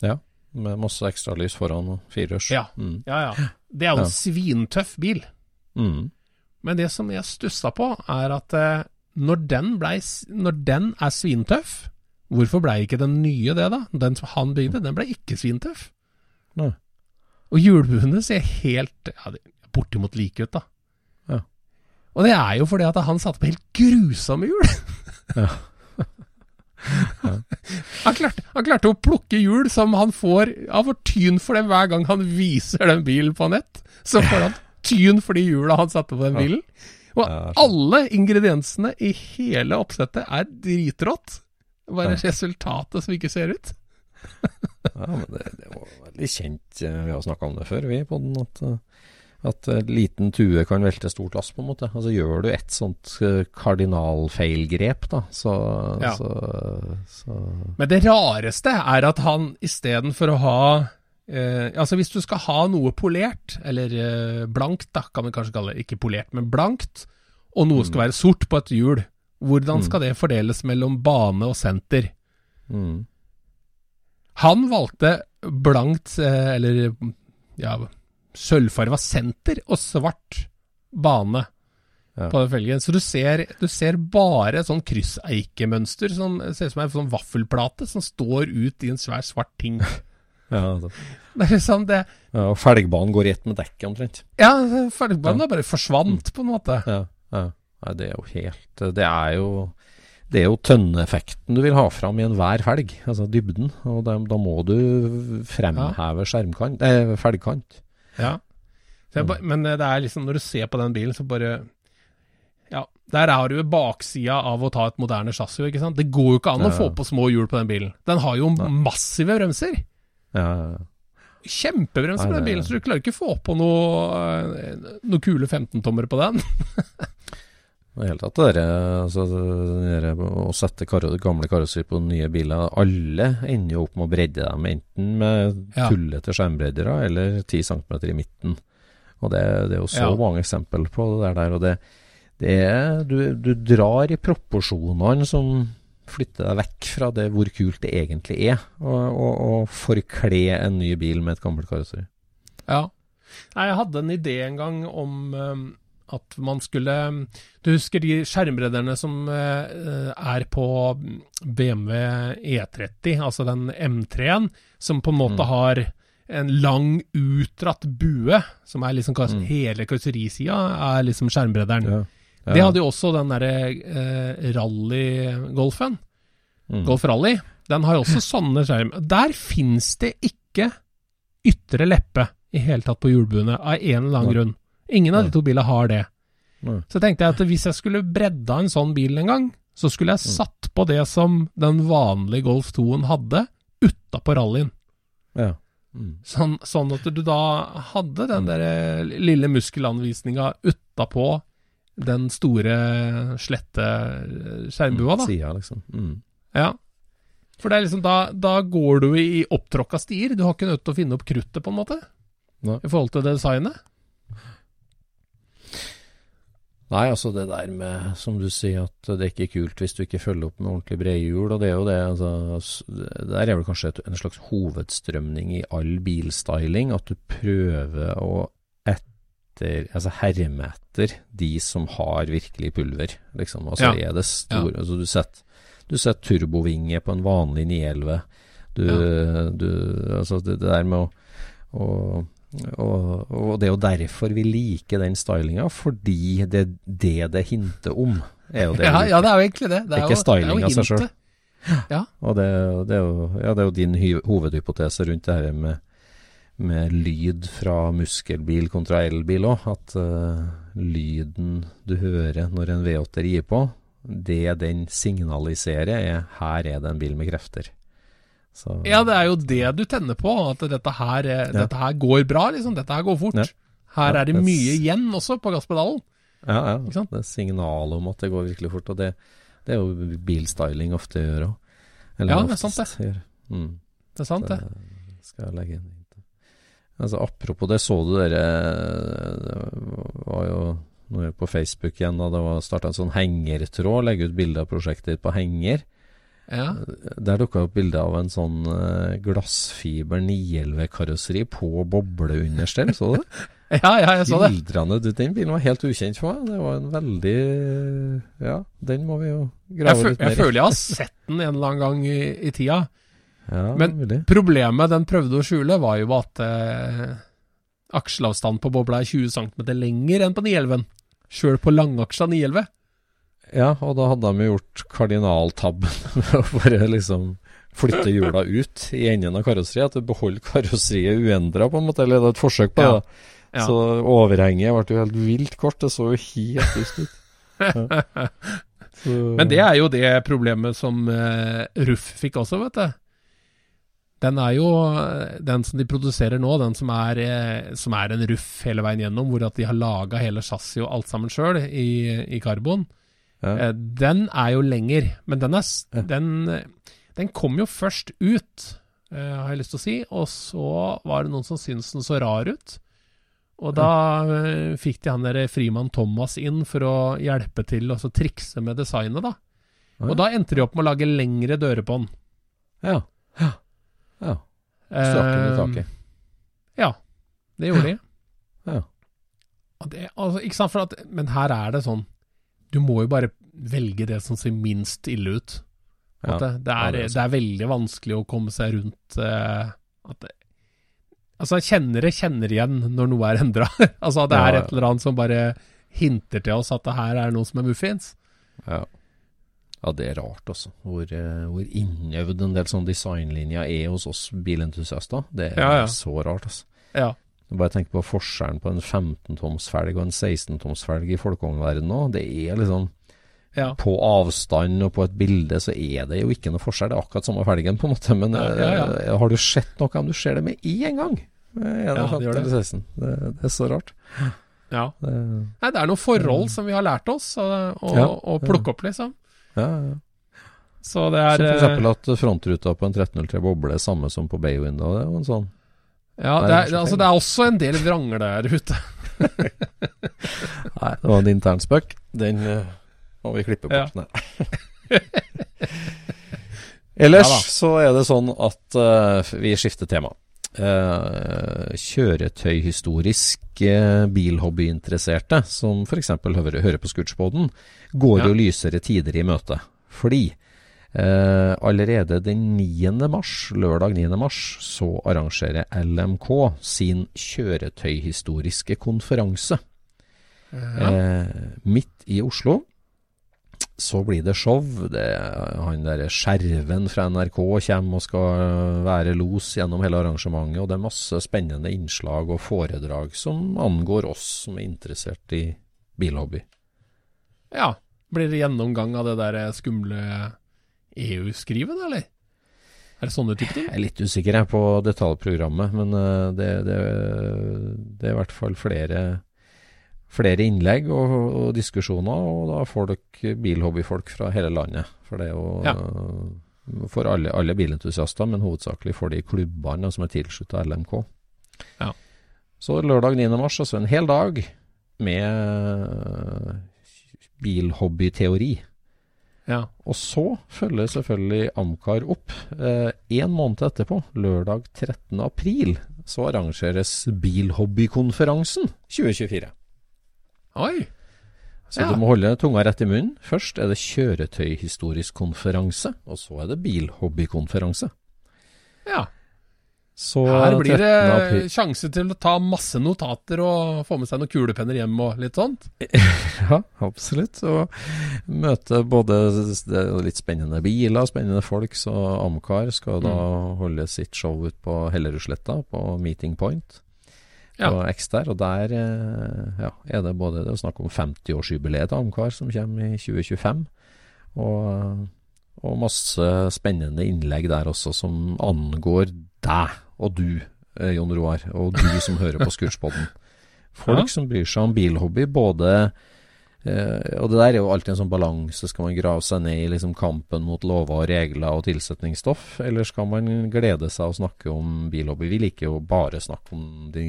Ja, med masse ekstralys foran og firehjørs. Ja. Mm. ja, ja. Det er jo en Ja. svintøff bil. Mm. Men det som jeg stussa på, er at eh, når, den ble, når den er svintøff, hvorfor blei ikke den nye det, da? Den som han bygde, den ble ikke svintøff. Nei. Og hjulbuene ser helt ja, bortimot like ut, da. Ja. Og det er jo fordi at han satte på helt grusomme hjul. Ja. han, klarte, han klarte å plukke hjul som han får Han får tyn for det hver gang han viser den bilen på nett. Så får han tyn for de hjula han satte på den bilen. Og alle ingrediensene i hele oppsettet er dritrått. Bare resultatet som ikke ser ut. Ja, men det, det var veldig kjent. Vi har snakka om det før, vi, på den, at, eh, at eh, liten tue kan velte stort lass, på en måte. Altså Gjør du et sånt eh, kardinalfeilgrep, da, så, Ja. så, så Men det rareste er at han istedenfor å ha eh, Altså hvis du skal ha noe polert, eller eh, blankt, da kan vi kanskje kalle det, ikke polert, men blankt, og noe skal være sort på et hjul, hvordan skal det fordeles mellom bane og senter? mm, Han valgte blankt, eh, eller ja, sølvfarva senter og svart bane Ja. på den felgen. Så du ser, du ser bare sånn krysseikemønster som ser ut som en sånn vaffelplate som står ut i en svær svart ting. ja, det, Det er liksom det ja, og felgbanen går i ett med dekket, omtrent. Ja, felgbanen ja. bare forsvant, på en måte. Ja, ja. Nei, det er jo helt Det er jo det er jo tønneeffekten du vil ha fram i enhver felg, altså dybden. Og da, da må du fremheve skjermkant, eh, felgkant. Ja. Så jeg men det er liksom, når du ser på den bilen, så bare Ja, der har du jo baksida av å ta et moderne chassis, ikke sant. Det går jo ikke an å få på små hjul på den bilen. Den har jo massive bremser. Ja, ja, ja. Kjempebremser på den bilen, så du klarer ikke å få på noe, eh, noe kule 15-tommere på den. I det hele tatt, det altså, der, å sette karo, gamle karosser på nye biler Alle ender jo opp med å bredde dem, enten med Ja. tullete skjermbreddere eller 10 cm i midten. Og det, det er jo så Ja. mange eksempler på det der. Og det, det er du, du drar i proporsjonene som flytter deg vekk fra det hvor kult det egentlig er å forkle en ny bil med et gammelt karosseri. Ja. Jeg hadde en idé en gang om at man skulle Du husker de skjermbredderne som eh, er på BMW E30, altså den M3-en, som på en måte Mm. har en lang, utdratt bue, som er liksom Mm. Hele karosserisida er liksom skjermbredderen. Ja. Ja. Det hadde jo også den derre eh, rally-golfen. Mm. Golf Rally. Den har jo også sånne skjerm. Der fins det ikke ytre leppe i hele tatt på hjulbuene, av en eller annen grunn. Ingen av de to bilene har det. Nei. Så tenkte jeg at hvis jeg skulle bredda en sånn bil en gang, så skulle jeg Mm. satt på det som den vanlige Golf 2-en hadde, utapå rallyen. Ja. Mm. Sånn, sånn at du da hadde den der eh, lille muskelanvisninga utapå den store, slette eh, skjermbua, da. Sida, liksom. Mm. Ja. For det er liksom da, da går du i opptråkka stier. Du har ikke nødt til å finne opp kruttet, på en måte, Nei. i forhold til det designet. Nei, altså det der med, som du sier, at det er ikke kult hvis du ikke følger opp med ordentlig brede hjul, og det er jo det, altså, det der er vel kanskje en slags hovedstrømning i all bilstyling, at du prøver å etter, altså herme etter de som har virkelig pulver, liksom. Altså Ja. er det stor, altså du setter, du setter turbovinge på en vanlig 911, du, du, altså det, det der med å, å og, og det er jo derfor vi liker den stylinga, fordi det er det det hinter om, er jo det. Ja, ja, det er jo egentlig det. Det er, Ikke av seg sjøl. Ja. Og det, det, er jo, ja, det er jo din hy hovedhypotese rundt det her med, med lyd fra muskelbil kontra elbil òg. At uh, lyden du hører når en V8-er gir på, det den signaliserer er her er det en bil med krefter. Så, ja, det er jo det du tenner på. At dette her, er- Ja. dette her går bra, liksom. Dette her går fort. Ja. Her Ja, er det mye igjen også, på gasspedalen. Ja, ja. Det er signalet om at det går virkelig fort. Og det, det er jo bilstyling ofte gjør òg. Ja, det er sant det. Mm, Det er sant, det. det skal jeg legge inn. Altså, apropos det, så du dere Det var jo Nå er på Facebook igjen, da det var starta en sånn hengertråd. Legge ut bilde av prosjektet ditt på henger. Ja. Der dukka opp bilde av en sånn uh, glassfiber 911-karosseri på bobleunderstell, så du det? ja, ja, jeg så det. Gildrende, du, Den bilen var helt ukjent for meg. Det var en veldig Ja, den må vi jo grave litt mer jeg føler jeg har sett den en eller annen gang i, i tida. Ja, Men mulig. problemet den prøvde å skjule, var jo at eh, aksjeavstanden på bobla er 20 cm lenger enn på 911. Sjøl på langaksja 911. Ja, og da hadde de gjort kardinaltabben med å bare liksom flytte hjula ut i enden av karosseriet. At du beholder karosseriet uendra, på en måte. Eller det er et forsøk på det. Ja. Så overhenget ble jo helt vilt kort. Det så jo helt dust ut. Ja. Men det er jo det problemet som uh, Ruff fikk også, vet du. Den er jo eh, den som de produserer nå, den som er, eh, som er en Ruff hele veien gjennom, hvor at de har laga hele chassis og alt sammen sjøl i, i karbon. Ja. Eh, den er jo lenger, men den, er, Ja. den, den kom jo først ut, eh, har jeg lyst til å si, og så var det noen som syntes den så rar ut. Og da eh, fikk de han der Frimann Thomas inn for å hjelpe til og trikse med designet, da. Ja. Og da endte de opp med å lage lengre dører på den. ja. ja. ja. Strakk i taket. Ja, det gjorde de. Ja. Og det, altså, ikke sant, for at, men her er det sånn Du må jo bare velge det som ser minst ille ut. Ja. Det, det, er, det er veldig vanskelig å komme seg rundt uh, at det, Altså, kjennere kjenner igjen når noe er endra. altså, det er et eller annet som bare hinter til oss at det her er noe som er muffins. Ja. ja, det er rart, altså. Hvor, eh, hvor innøvd en del sånn designlinjer er hos oss bilentusiaster. Det er ja. så rart, altså. Ja. Bare tenk på forskjellen på en 15-toms felg og en 16-toms felg i folkevognverdenen nå. Det er liksom ja. På avstand og på et bilde så er det jo ikke noe forskjell. Det er akkurat samme felgen, på en måte. Men Ja, ja, eh, har du sett noe om du ser det med én gang? Eh, Er det det gjør 15 det. eller 16? Det, det er så rart. ja. Det, Nei, det er noen forhold som vi har lært oss å, å, å plukke opp, liksom. ja, ja. Så det er Som f.eks. eksempel at frontruta på en 1303 boble er samme som på Baywind Window. Det er jo en sånn Ja, det er altså, det er også en del vranger der ute. Nei, det var en intern spøk. Den uh, må vi klippe bort. Ja. Ellers Ja så er det sånn at uh, vi skifter tema. Uh, kjøretøyhistorisk uh, bilhobbyinteresserte, som f.eks. hører, hører på Scootspoden, går Ja. jo lysere tider i møte. Fordi eh, allerede den 9. mars, lørdag 9. mars, så arrangerer LMK sin kjøretøyhistoriske konferanse. Eh, midt i Oslo så blir det show. Det, han der Skjerven fra NRK kommer og skal være los gjennom hele arrangementet. Og det er masse spennende innslag og foredrag som angår oss som er interessert i bilhobby. Ja. Blir det gjennomgang av det der skumle EU-skrivet, da, eller? Er det sånne type ting? Jeg er litt usikker jeg, på detaljprogrammet, men eh, det, det, det er i hvert fall flere, flere innlegg og, og diskusjoner, og da folk, bilhobbyfolk fra hele landet. For det er jo Ja. eh, for alle, alle bilentusiaster, men hovedsakelig for de klubbene som er tilslutta LMK. Ja. Så lørdag 9. mars, altså en hel dag med eh, bilhobbyteori. Ja. Og så følger selvfølgelig Amcar opp. Eh, en måned etterpå, lørdag 13. april, så arrangeres Bilhobbykonferansen 2024. Oi! Så Ja. du må holde tunga rett i munnen. Først er det kjøretøyhistorisk konferanse, og så er det bilhobbykonferanse. Ja. Så Her blir det sjanse til å ta masse notater og få med seg noen kulepenner hjem og litt sånt. Ja, absolutt. Og møte både litt spennende biler, spennende folk. Så Amcar skal da Mm. holde sitt show ut på Hellerudsletta, på Meeting Point. Ja. På Ekster. og der eh, ja, er det både det er snakk om 50-årsjubileet til Amcar som kommer i 2025. Og, og masse spennende innlegg der også som angår deg og du, eh, Jon Roar, og du som hører på Scootspoden. Folk Ja. som bryr seg om bilhobby, både eh, Og det der er jo alltid en sånn balanse. Skal man grave seg ned i liksom kampen mot lover og regler og tilsetningsstoff, eller skal man glede seg og snakke om bilhobby? Vi liker jo bare å snakke om de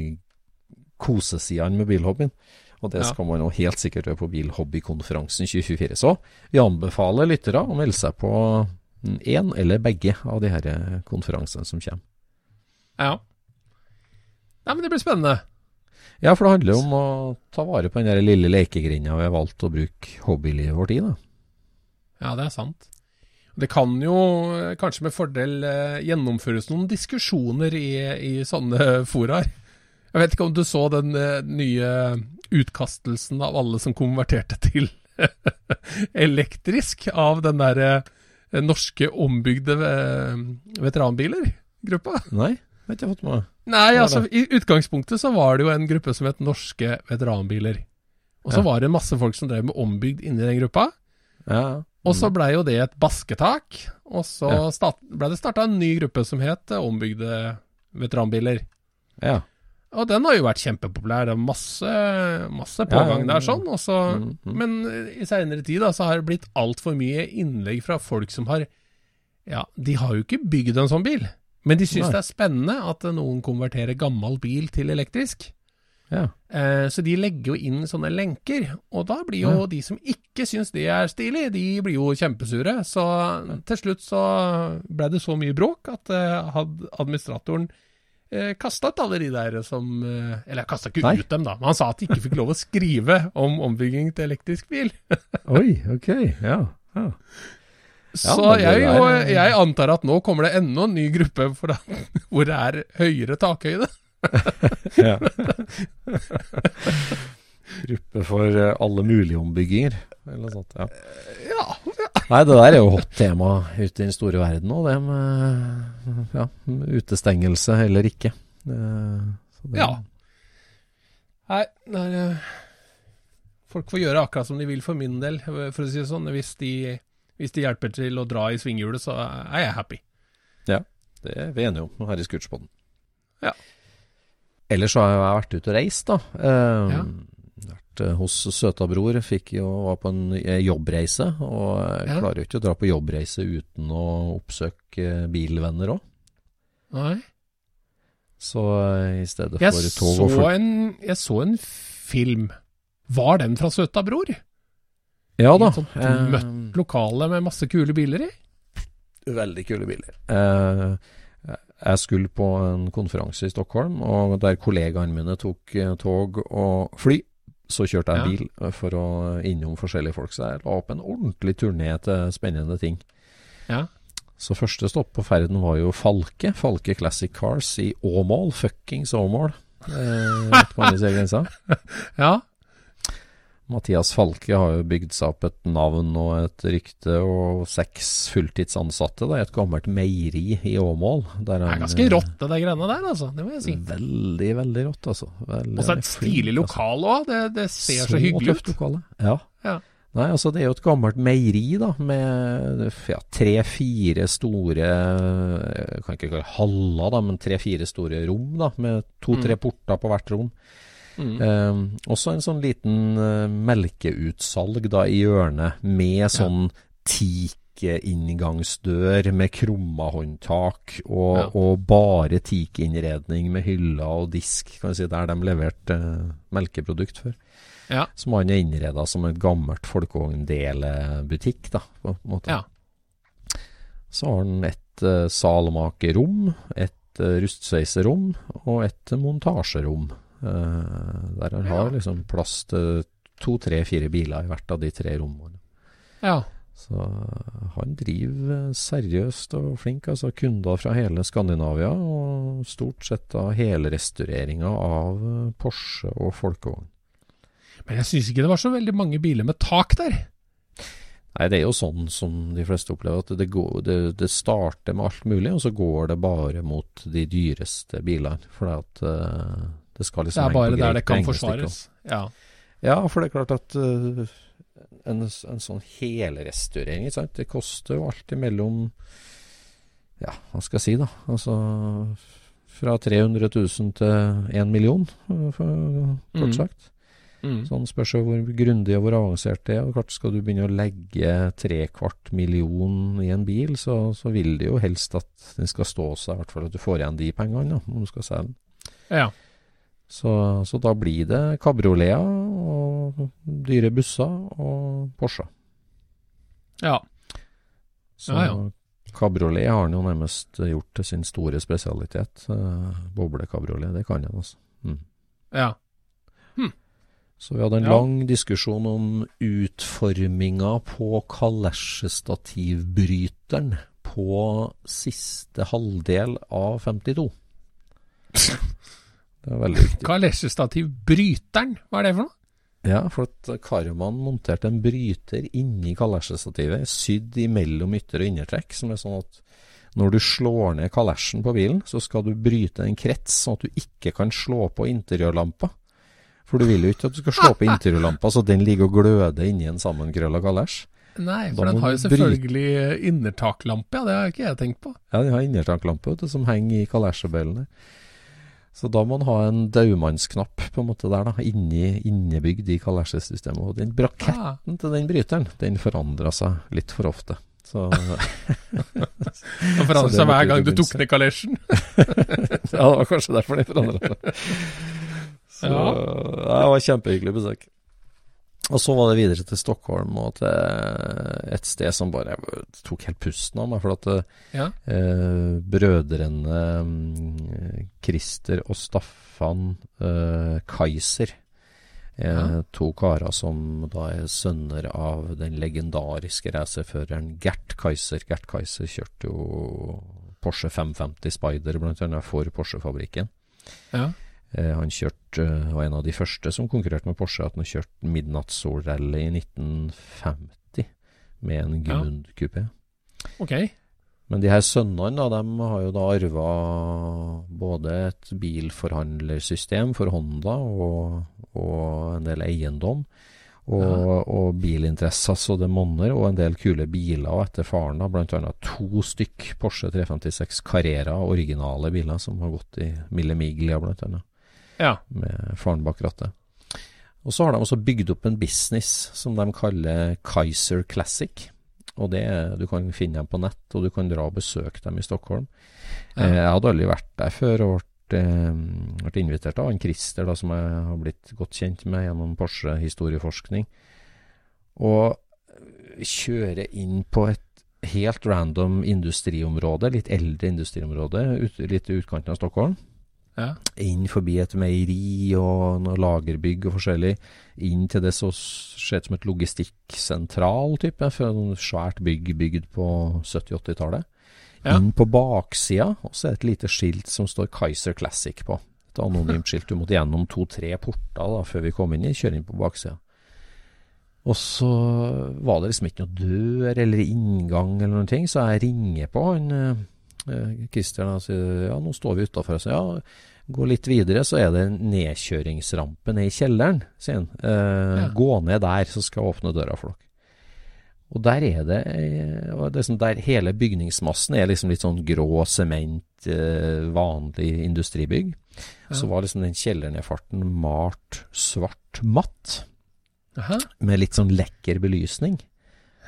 kosesidene med bilhobbyen. Og det skal man jo helt sikkert gjøre på Bilhobbykonferansen 2024. Så vi anbefaler lyttere å melde seg på én eller begge av de her konferansene som kommer. Ja. Nei, men det blir spennende. Ja, for det handler jo om å ta vare på den der lille lekegrinda vi har valgt å bruke hobbylivet vårt i. da. Ja, det er sant. Det kan jo kanskje med fordel eh, gjennomføres noen diskusjoner i, i sånne foraer. Jeg vet ikke om du så den eh, nye utkastelsen av alle som konverterte til elektrisk av den derre eh, norske ombygde veteranbiler, gruppa? Nei, vet ikke fått med Nei, altså i utgangspunktet så var det jo en gruppe som het Norske veteranbiler. Og så ja. var det masse folk som drev med ombygd inni den gruppa. Ja. Og så blei jo det et basketak. Og så ja. blei det starta en ny gruppe som het Ombygde veteranbiler. Ja. Og den har jo vært kjempepopulær. Det er masse, masse pågang ja, der, sånn. Også, mm, mm. Men i seinere tid da, så har det blitt altfor mye innlegg fra folk som har Ja, de har jo ikke bygd en sånn bil, men de syns det er spennende at noen konverterer gammel bil til elektrisk. Ja. Eh, så de legger jo inn sånne lenker, og da blir jo ja. de som ikke syns det er stilig, de blir jo kjempesure. Så til slutt så ble det så mye bråk at eh, administratoren eh, kasta ut alle de der som eh, Eller kasta ikke Nei. ut dem, da, men han sa at de ikke fikk lov å skrive om ombygging til elektrisk bil. Oi, ok, ja. ja. Så jeg, og, jeg, antar at nå kommer det enda en ny gruppe da, hvor det er høyere takhøyde. ja. Gruppe for alle mulige ombygginger, eller noe sånt. Ja. ja. Nei, det der er jo hot tema ute i den store verden nå, det med ja, utestengelse eller ikke. Det, det... Ja. Nei, der, eh, folk får gjøre akkurat som de vil for min del, for å si det sånn. Hvis de, hvis de hjelper til å dra i svinghjulet, så er jeg happy. Ja, det er vi enige om her i Scootspoden. Ja. Ellers har jeg vært ute og reist, da. Eh, ja vært eh, hos søta bror. Fikk jo var på en eh, jobbreise. Og jeg ja. klarer jo ikke å dra på jobbreise uten å oppsøke bilvenner òg. Nei. Så eh, i stedet jeg for tog og fly Jeg så en film. Var den fra Søta bror? Ja da. Sånt møtt lokale med masse kule biler i? Veldig kule biler. Eh, jeg skulle på en konferanse i Stockholm, og der kollegaene mine tok tog og fly. Så kjørte jeg ja. bil eh, for å innom forskjellige folk, så jeg la opp en ordentlig turné til spennende ting. Ja. Så første stopp på ferden var jo Falke. Falke Classic Cars i Åmål. Fuckings Åmål. Eh, på andre siden av grensa. ja. Mathias Falke har jo bygd seg opp et navn og et rykte, og seks fulltidsansatte da, i et gammelt meieri i Åmål. det er ganske rått, det der greiene der, altså. Det må jeg si. Veldig, veldig rått, altså. Og så et stilig lokal òg. Det, det, ser så, så hyggelig ut. Lokale. Ja. ja. Nei, altså det er jo et gammelt meieri, da, med ja, tre-fire store Jeg kan ikke kalle det haller, da, men tre-fire store rom, da, med to-tre mm. porter på hvert rom. Mm. Eh, også en sånn liten uh, melkeutsalg da i hjørnet, med sånn ja. teakinngangsdør med krumma håndtak, og, ja. og bare teakinnredning med hyller og disk, kan vi si, der de leverte uh, melkeprodukt før. Ja. Som han er innreda som et gammelt folkevogndelebutikk, da, på en måte. Ja. Så har han et uh, salmakerrom, et uh, rustsveiserom og et montasjerom. Eh, der han har liksom plass til to, tre, fire biler i hvert av de tre rommene. Ja. Så eh, han driver seriøst og flink. Altså kunder fra hele Skandinavia, og stort sett da helrestaureringa av eh, Porsche og folkevogn. Men jeg syns ikke det var så veldig mange biler med tak der. Nei, det er jo sånn som de fleste opplever, at det, går, det, det starter med alt mulig, og så går det bare mot de dyreste bilene. For at uh, det liksom Det er bare der det kan forsvares. Ja. ja. for det er klart at uh, en, en, sånn helrestaurering, det koster jo alltid mellom Ja, hva skal jeg si, da. Altså fra 300 000 til 1 million, eh, for, kort mm. sagt. Mm. Sånn spørs hvor grundig og hvor avansert det er. Og klart Skal du begynne å legge trekvart million i en bil, så, så vil det jo helst at den skal stå seg, i hvert fall at du får igjen de pengene, da, om du skal selge den. Ja. Så, så, da blir det kabrioleter og dyre busser og Porsche. Ja. Så ja, ja. kabriolet har han jo nærmest gjort til sin store spesialitet. Uh, Boblekabriolet, det kan han altså. Mm. Ja. Hm. Så vi hadde en ja. lang diskusjon om utforminga på kalesjestativbryteren på siste halvdel av 52. Det var veldig viktig. Kalesjestativbryteren, hva er det for noe? Ja, for at Karman monterte en bryter inni kalesjestativet, sydd imellom ytter- og innertrekk, som er sånn at når du slår ned kalesjen på bilen, så skal du bryte en krets, sånn at du ikke kan slå på interiørlampa. For du vil jo ikke at du skal slå på interiørlampa så den ligger og gløder inni en sammenkrølla kalesj. Nei, for den har jo selvfølgelig innertaklampe, ja. Det har ikke jeg tenkt på. Ja, den har innertaklampe som henger i kalesjebøylene. Så da må man ha en daumannsknapp på en måte der, da, inni, innebygd i kalesjesystemet. Og den braketten ah. til den bryteren, den forandra seg litt for ofte. Så Den forandra seg hver gang du tok ned kalesjen? ja, det var kanskje derfor den forandra seg. Så ja. det var kjempehyggelig besøk. Og så var det videre til Stockholm og til et sted som bare tok helt pusten av meg. For at ja. eh, brødrene mm, Christer og Staffan eh, Kaiser eh, ja. To karer som da er sønner av den legendariske racerføreren Gert Kaiser. Gert Kaiser kjørte jo Porsche 550 Spider annet for Porsche-fabrikken. Ja. Eh, han kjørte, eh, var en av de første som konkurrerte med Porsche, at han kjørte midnattssol-rally i 1950 med en Gmund ja. Okay. Men de her sønnene da, de har jo da arva både et bilforhandlersystem for Honda og, og en del eiendom. Og, ja. og bilinteresser så det monner, og en del kule biler etter faren. da, Blant annet to stykk Porsche 356 Carrera, originale biler, som har gått i Mille Miglia, blant annet ja. med faren bak rattet. Og så har de også bygd opp en business som de kaller Kaiser Classic. Og det, Du kan finne dem på nett, og du kan dra og besøke dem i Stockholm. Ja. Eh, jeg hadde aldri vært der før og ble, ble invitert av en Christer, da, som jeg har blitt godt kjent med gjennom Porsche historieforskning. Og kjøre inn på et helt random industriområde, litt eldre industriområde, ut, litt i utkanten av Stockholm. Ja. Inn forbi et meieri og noe lagerbygg og forskjellig. Inn til det som ser ut som et logistikksentral type, for svært bygg bygd på 70-80-tallet. Ja. Inn på baksida, og så er det et lite skilt som står Kaiser Classic på. Et anonymt skilt. Du måtte gjennom to-tre porter da, før vi kom inn i. Kjøre inn på baksida. Og så var det liksom ikke noe dør eller inngang eller noen ting, så jeg ringer på han Eh, Christian sier ja, nå står vi utafor. Ja, gå litt videre, så er det en nedkjøringsrampe ned i kjelleren, sier han. Eh, ja. Gå ned der, så skal jeg åpne døra for dere. Og der er det, eh, det er sånn der Hele bygningsmassen er liksom litt sånn grå sement, eh, vanlig industribygg. Ja. Så var liksom den kjellernedfarten malt svart matt. Aha. Med litt sånn lekker belysning.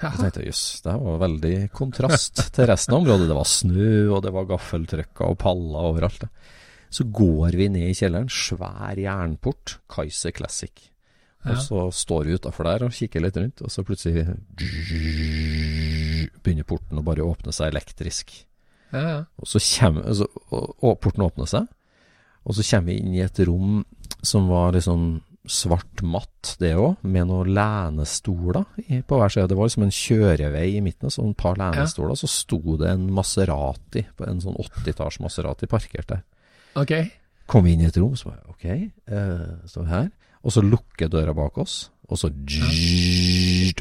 Ja. Så tenkte jeg jøss, det var veldig kontrast til resten av området. Det var snø, og det var gaffeltrykker og paller overalt. Så går vi ned i kjelleren, svær jernport, Kaiser Classic. Og så står vi utafor der og kikker litt rundt, og så plutselig begynner porten å bare åpne seg elektrisk. Ja. Og så kommer og, og porten åpner seg, og så kommer vi inn i et rom som var liksom svart matt, det òg, med noen lenestoler på hver side. Det var liksom en kjørevei i midten, så et par lenestoler. Ja. Så sto det en Maserati, en sånn 80-tasj Maserati parkert der. Ok. Kom vi inn i et rom, så var ok, uh, står vi her. Og så lukker døra bak oss, og så ja.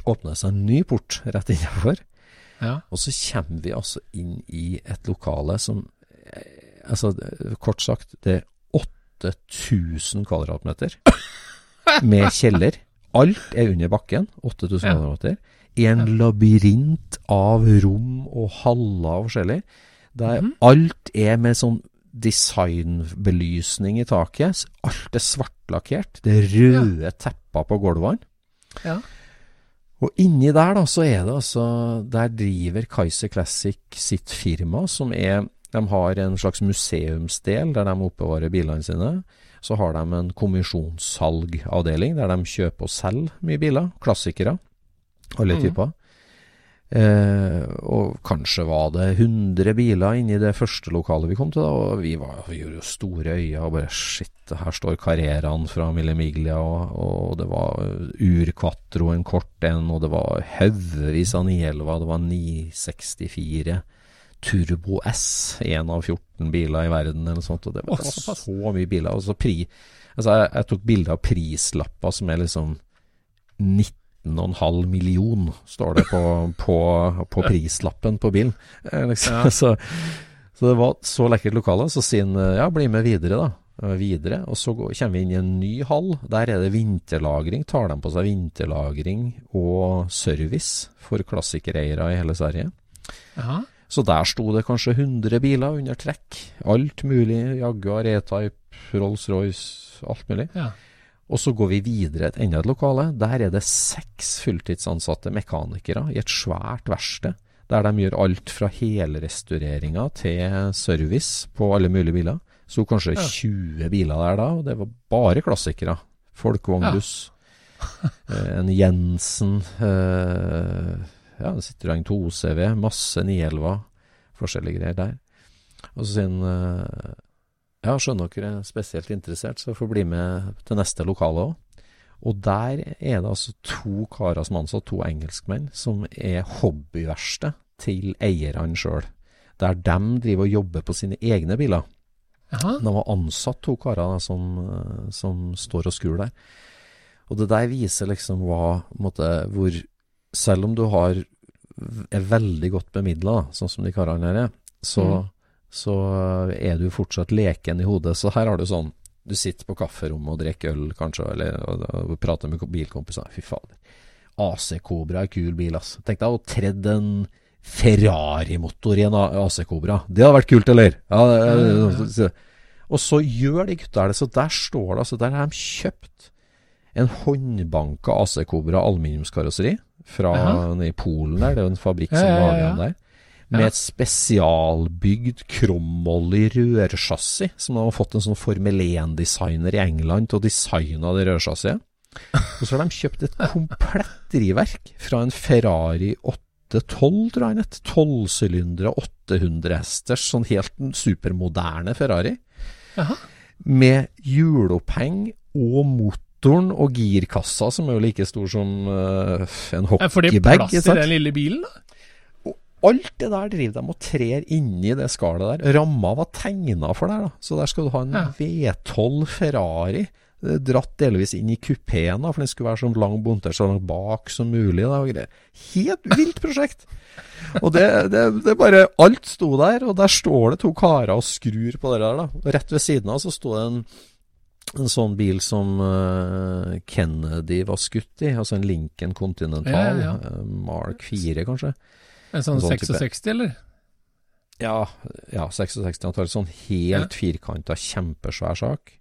åpner det seg en ny port rett innenfor. Ja. Og så kommer vi altså inn i et lokale som eh, Altså, kort sagt, det er 8000 kvadratmeter med kjeller. Alt er under bakken, 8000 ja. kvadratmeter. I en labyrint av rom og haller forskjellig. Der mm. alt er med sånn designbelysning i taket. Alt er svartlakkert. Det er røde ja. tepper på gulvene. Ja. Og inni der, da, så er det altså Der driver Kaiser Classic sitt firma, som er De har en slags museumsdel der de oppbevarer bilene sine. Så har de en kommisjonssalgavdeling der de kjøper og selger mye biler. Klassikere. Alle mm. typer. Eh, og kanskje var det 100 biler inni det første lokalet vi kom til, da, og vi, var, vi gjorde jo store øyne og bare shit, her står Carreraen fra Mille Miglia, og, og, det var Urquatro en kort en, og det var haugevis av 911, det var 964 Turbo S, én av 14 biler i verden eller sånt, og det var så, så mye biler. Og så pri, altså jeg, jeg tok bilde av prislapper som er liksom 90 19,5 million, står det på, på, på prislappen på bilen. Eh, liksom. Ja. Så, så, det var så lekkert lokale. Så sier han ja, bli med videre, da. Eh, videre, Og så går, kommer vi inn i en ny hall. Der er det vinterlagring. Tar de på seg vinterlagring og service for klassikereiere i hele Sverige. Aha. Så der sto det kanskje 100 biler under trekk. Alt mulig. Jaguar, E-Type, Rolls-Royce, alt mulig. Ja. Og så går vi videre til enda et lokale. Der er det seks fulltidsansatte mekanikere i et svært verksted. Der de gjør alt fra helrestaureringa til service på alle mulige biler. Sto kanskje ja. 20 biler der da, og det var bare klassikere. Folkevognbuss. Ja. Eh, en Jensen. Eh, ja, Citroën 2CV. Masse 911. Forskjellige greier der. Og så sier han eh, ja, skjønner dere er spesielt interessert, så får bli med til neste lokale òg. Og der er det altså to karer som ansatt, to engelskmenn, som er hobbyverksted til eierne sjøl. Der de driver og jobber på sine egne biler. Aha. De har ansatt to karer som, som, står og skrur der. Og det der viser liksom hva måtte, hvor Selv om du har, er veldig godt bemidla, sånn som de karene her er, så mm så er du fortsatt leken i hodet. Så her har du sånn Du sitter på kafferommet og drikker øl, kanskje, eller og, og, prater med bilkompisene. Fy fader. AC Cobra er kul bil, ass. Tenk deg å tredde en Ferrari-motor i en AC Cobra. Det hadde vært kult, eller? Ja, ja, Og så gjør de gutta det. Så der står det altså Der har de kjøpt en håndbanka AC Cobra aluminiumskarosseri fra nede i Polen der. Det er jo en fabrikk som lager den der med et spesialbygd kromolly rørsjassi, som har fått en sånn Formel 1-designer i England til å designe det rørsjassiet. Og så har de kjøpt et komplett drivverk fra en Ferrari 812, tror jeg, tolvsylindere 800 hesters, sånn helt supermoderne Ferrari. Aha. Med hjuloppheng og motoren og girkassa, som er jo like stor som uh, en hockeybag. Får de plass i den lille bilen, da? Alt det der driver de og trer inni det skallet der. Ramma var tegna for der, da. Så der skal du ha en ja. V12 Ferrari. Dratt delvis inn i kupeen, for den skulle være sånn lang bunter så langt bak som mulig. Da, Helt vilt prosjekt! og det, det, det, bare Alt sto der, og der står det to karer og skrur på det der. da. Rett ved siden av så sto det en, en sånn bil som uh, Kennedy var skutt i, altså en Lincoln Continental. Ja, ja. Uh, Mark 4, kanskje. En sånn, sånn 66, type. eller? Ja, ja 66. Antall, sånn helt ja. firkanta, kjempesvær sak.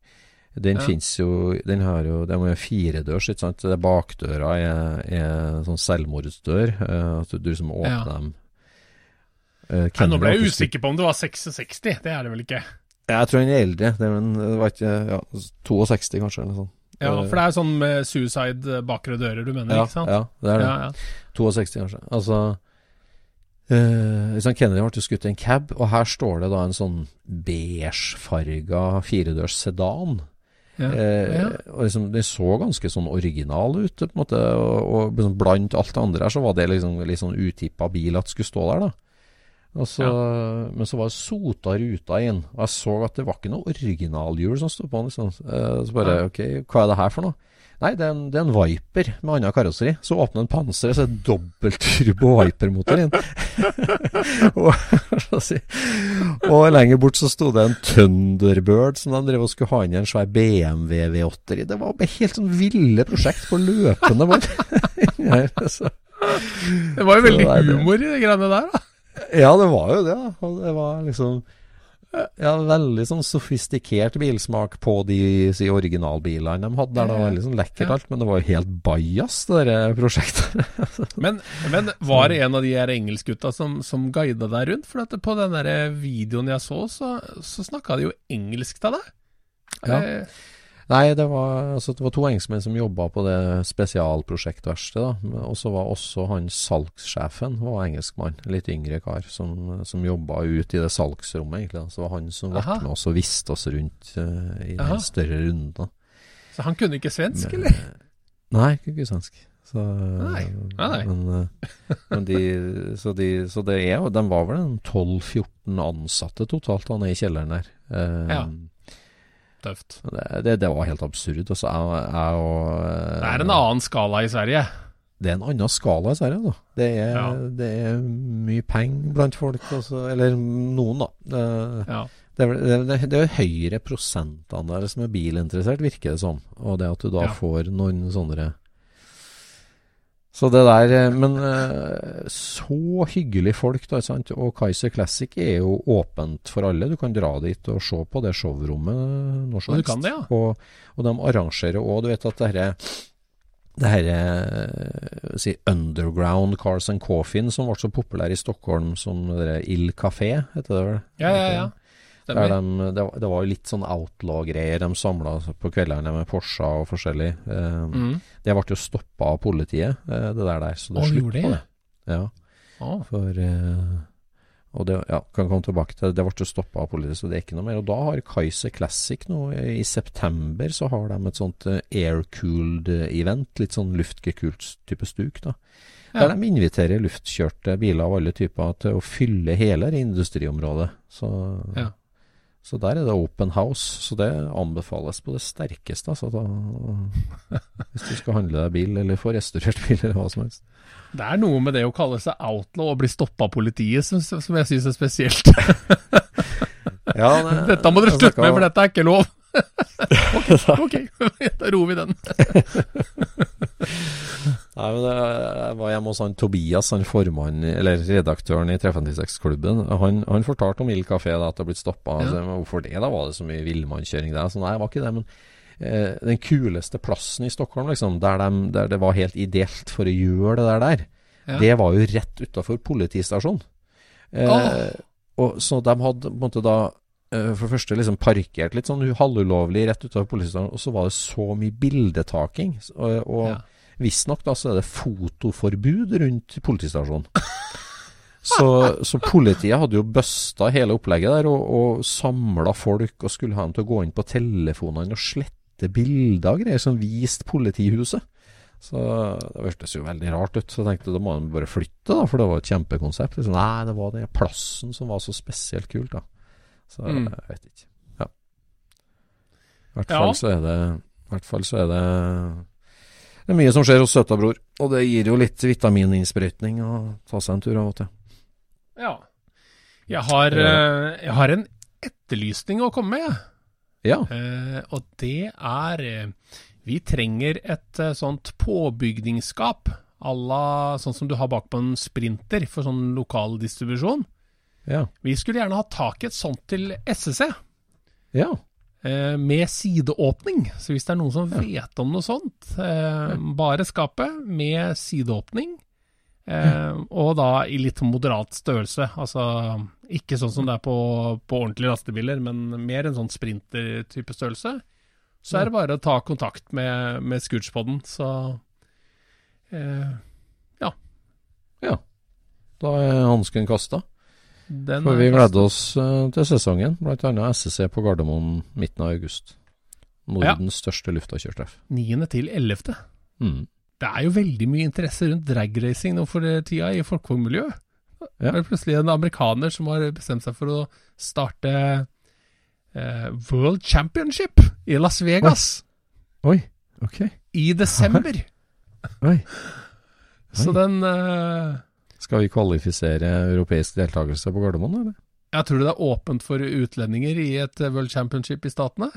Den ja. fins jo Den har jo Det er firedørs, ikke sant. Det bakdøra er, er sånn selvmordsdør. Uh, at du, du som åpner ja. dem. Uh, Nei, nå ble jeg usikker på om det var 66. Det er det vel ikke? Jeg tror han er eldre. Det, var ikke ja, 62, kanskje. eller sånt. Ja, for det er sånn med suicide bakre dører du mener, ja, ikke sant? Ja, det er det. Ja, ja. 62, kanskje. Altså Uh, Kennedy ble skutt i en cab, og her står det da en sånn beigefarga firedørs sedan. Ja, ja. og liksom, Den så ganske sånn original ut, på en måte, og, og liksom blant alt det andre her så var det liksom litt sånn utippa bil at skulle stå der, da. Så, ja. Men så var det sota ruta inn, og jeg så at det var ikke noe originalhjul som sto på den. Liksom. Uh, så bare, ok, hva er det her for noe? Nei, det er, en, det er en Viper med annet karosseri. Så åpner en panseret, så er det dobbeltturbo Viper-motor inn. og, og, lenger bort så sto det en Thunderbird som de drev og skulle ha inn i en svær BMW V8 i. Det var helt sånn ville prosjekt på løpende bånd. det var jo veldig humor i de greiene der, da. Ja, det var jo det. Det var liksom Ja, veldig sånn sofistikert bilsmak på de si, originalbilene de hadde. der Det var veldig sånn lekkert alt, men det var jo helt bajas, det der prosjektet. men, men, var det en av de her engelskgutta som, som guida deg rundt? For at på den der videoen jeg så, så, så snakka de jo engelsk til deg. Ja. Eh, Nei, det var, altså, det var to engelskmenn som jobba på det spesialprosjektverkstedet. Og så var også han salgssjefen var engelskmann, en litt yngre kar, som, som jobba ut i det salgsrommet, egentlig. Så det var han som ble med oss og viste oss rundt uh, i Aha. den større runden. Så han kunne ikke svensk, Men, eller? Nei, ikke svensk. Så, nei. Nei, nei. Men, eh, men de, så, de, så det er jo De var vel 12-14 ansatte totalt da, nede i kjelleren der. Uh, ja tøft. Det, det, det var helt absurd. Også, jeg, jeg, og, det er en annen skala i Sverige. Det er en annen skala i Sverige, da. Det er, ja. det er mye penger blant folk, også, eller noen, da. Det, ja. det, det, det er høyere prosentandel som er bilinteressert, virker det som. Og det at du da ja. får noen sånne så det der eh, Men eh, så hyggelig folk, da. Sant? Og Kaiser Classic er jo åpent for alle. Du kan dra dit og se på det showrommet når som helst. Ja. Og, og, de arrangerer òg Du vet at det herre det her eh, si Underground Cars and Coffin som ble så populær i Stockholm som det Il Café, heter det vel? Ja, ja, ja. De, det, det, var jo litt sånn outlaw-greier. De samla på kveldene med Porsche og forskjellig. Eh, mm. Det ble jo stoppa av politiet, eh, det der der. Så det er slutt på det. Ja. Ah. For eh, Og det ja, kan komme tilbake til det. Ble jo stoppa av politiet, så det er ikke noe mer. Og da har Kaiser Classic nå, i september, så har de et sånt aircooled air-cooled event. Litt sånn luftgekult type stuk, da. Ja. Der de inviterer luftkjørte biler av alle typer til å fylle hele industriområdet. Så ja. Så der er det open house, så det anbefales på det sterkeste. Altså, da, hvis du skal handle deg bil, eller få restaurert bil, eller hva som helst. Det er noe med det å kalle seg outlaw og bli stoppa av politiet som, som jeg syns er spesielt. ja, det, dette må dere slutte med, for dette er ikke lov. Ok, ok, da roer vi den. Nei, men Jeg var hjemme hos han Tobias, han formann, eller redaktøren i 356-klubben. Han, han, fortalte om Ild kafé, da, at det har blitt stoppa. Ja. Altså, hvorfor det? Da var det så mye villmannskjøring der? Så nei, det var ikke det. Men eh, den kuleste plassen i Stockholm, liksom, der, de, der, det var helt ideelt for å gjøre det der, der ja. det var jo rett utafor politistasjonen. Eh, oh. og, så de hadde på en måte da for det første liksom parkert litt sånn halvulovlig rett utover politistasjonen, og så var det så mye bildetaking. Og, og ja. Visstnok da så er det fotoforbud rundt politistasjonen. Så, så, politiet hadde jo busta hele opplegget der og, og samla folk og skulle ha dem til å gå inn på telefonene og slette bilder og greier som viste politihuset. Så det hørtes jo veldig rart ut. Så jeg tenkte da må de bare flytte, da, for det var et kjempekonsept. Så, nei, det var den plassen som var så spesielt kult, da. Så mm. jeg vet ikke. Ja. I hvert fall ja. så er det I hvert fall så er det det er mye som skjer hos søta bror, og det gir jo litt vitamininnsprøytning å ta seg en tur av og til. Ja. Jeg har, uh, jeg har en etterlysning å komme med. Ja. Uh, og det er uh, Vi trenger et sånt påbygningsskap à la sånn som du har bak på en sprinter for sånn lokal distribusjon. Ja. Vi skulle gjerne ha tak i et sånt til SSC. Ja. Eh, med sideåpning. Så hvis det er noen som vet om noe sånt, eh, bare skapet med sideåpning. Eh, og da i litt moderat størrelse. Altså ikke sånn som det er på, på ordentlige lastebiler, men mer en sånn sprinter-type størrelse. Så er det bare å ta kontakt med, med Scootspoden, så eh, ja. Ja. Da er hansken kasta. Den For vi gleder oss uh, til sesongen, bl.a. SSC på Gardermoen midten av august. Nordens ja. største luftakjørtreff. 9. til 11. Mm. Det er jo veldig mye interesse rundt dragracing nå for tida i folkevognmiljøet. Ja. Det er plutselig en amerikaner som har bestemt seg for å starte eh, World Championship i Las Vegas. Oi, Oi. ok. I desember. Oi. Oi. Så den uh, skal vi kvalifisere europeisk deltakelse på Gardermoen, eller? Jeg tror det er åpent for utlendinger i et eh, World Championship i statene?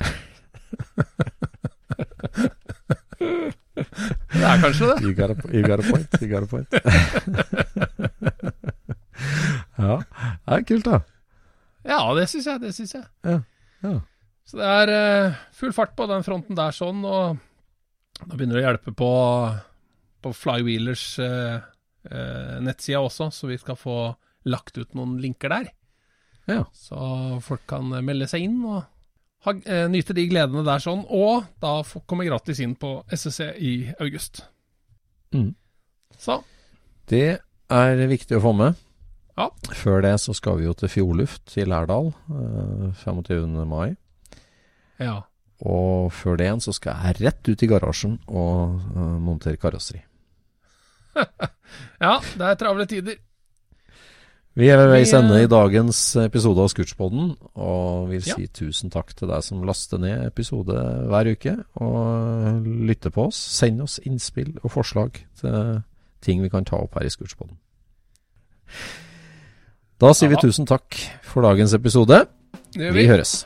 det er kanskje det. You got a, you got a point. You got a point. ja, det er kult, da. Ja, det syns jeg. Det syns jeg. Ja, ja. Så det er uh, full fart på den fronten der sånn, og da begynner det å hjelpe på, på Flywheelers uh, nettsida også, så vi skal få lagt ut noen linker der. Ja. Så folk kan melde seg inn og ha, nyte de gledene der sånn, og da komme gratis inn på SSC i august. Mm. Så. Det er viktig å få med. Ja. Før det så skal vi jo til Fjordluft i Lærdal 25. mai. Ja. Og før det igjen så skal jeg rett ut i garasjen og eh, montere karosseri. ja, det er travle tider. Vi er ved veis ende i dagens episode av Scootspodden, og vil si Ja. tusen takk til deg som laster ned episode hver uke og lytter på oss. Send oss innspill og forslag til ting vi kan ta opp her i Scootspodden. Da sier vi tusen takk for dagens episode. Vi vi. høres.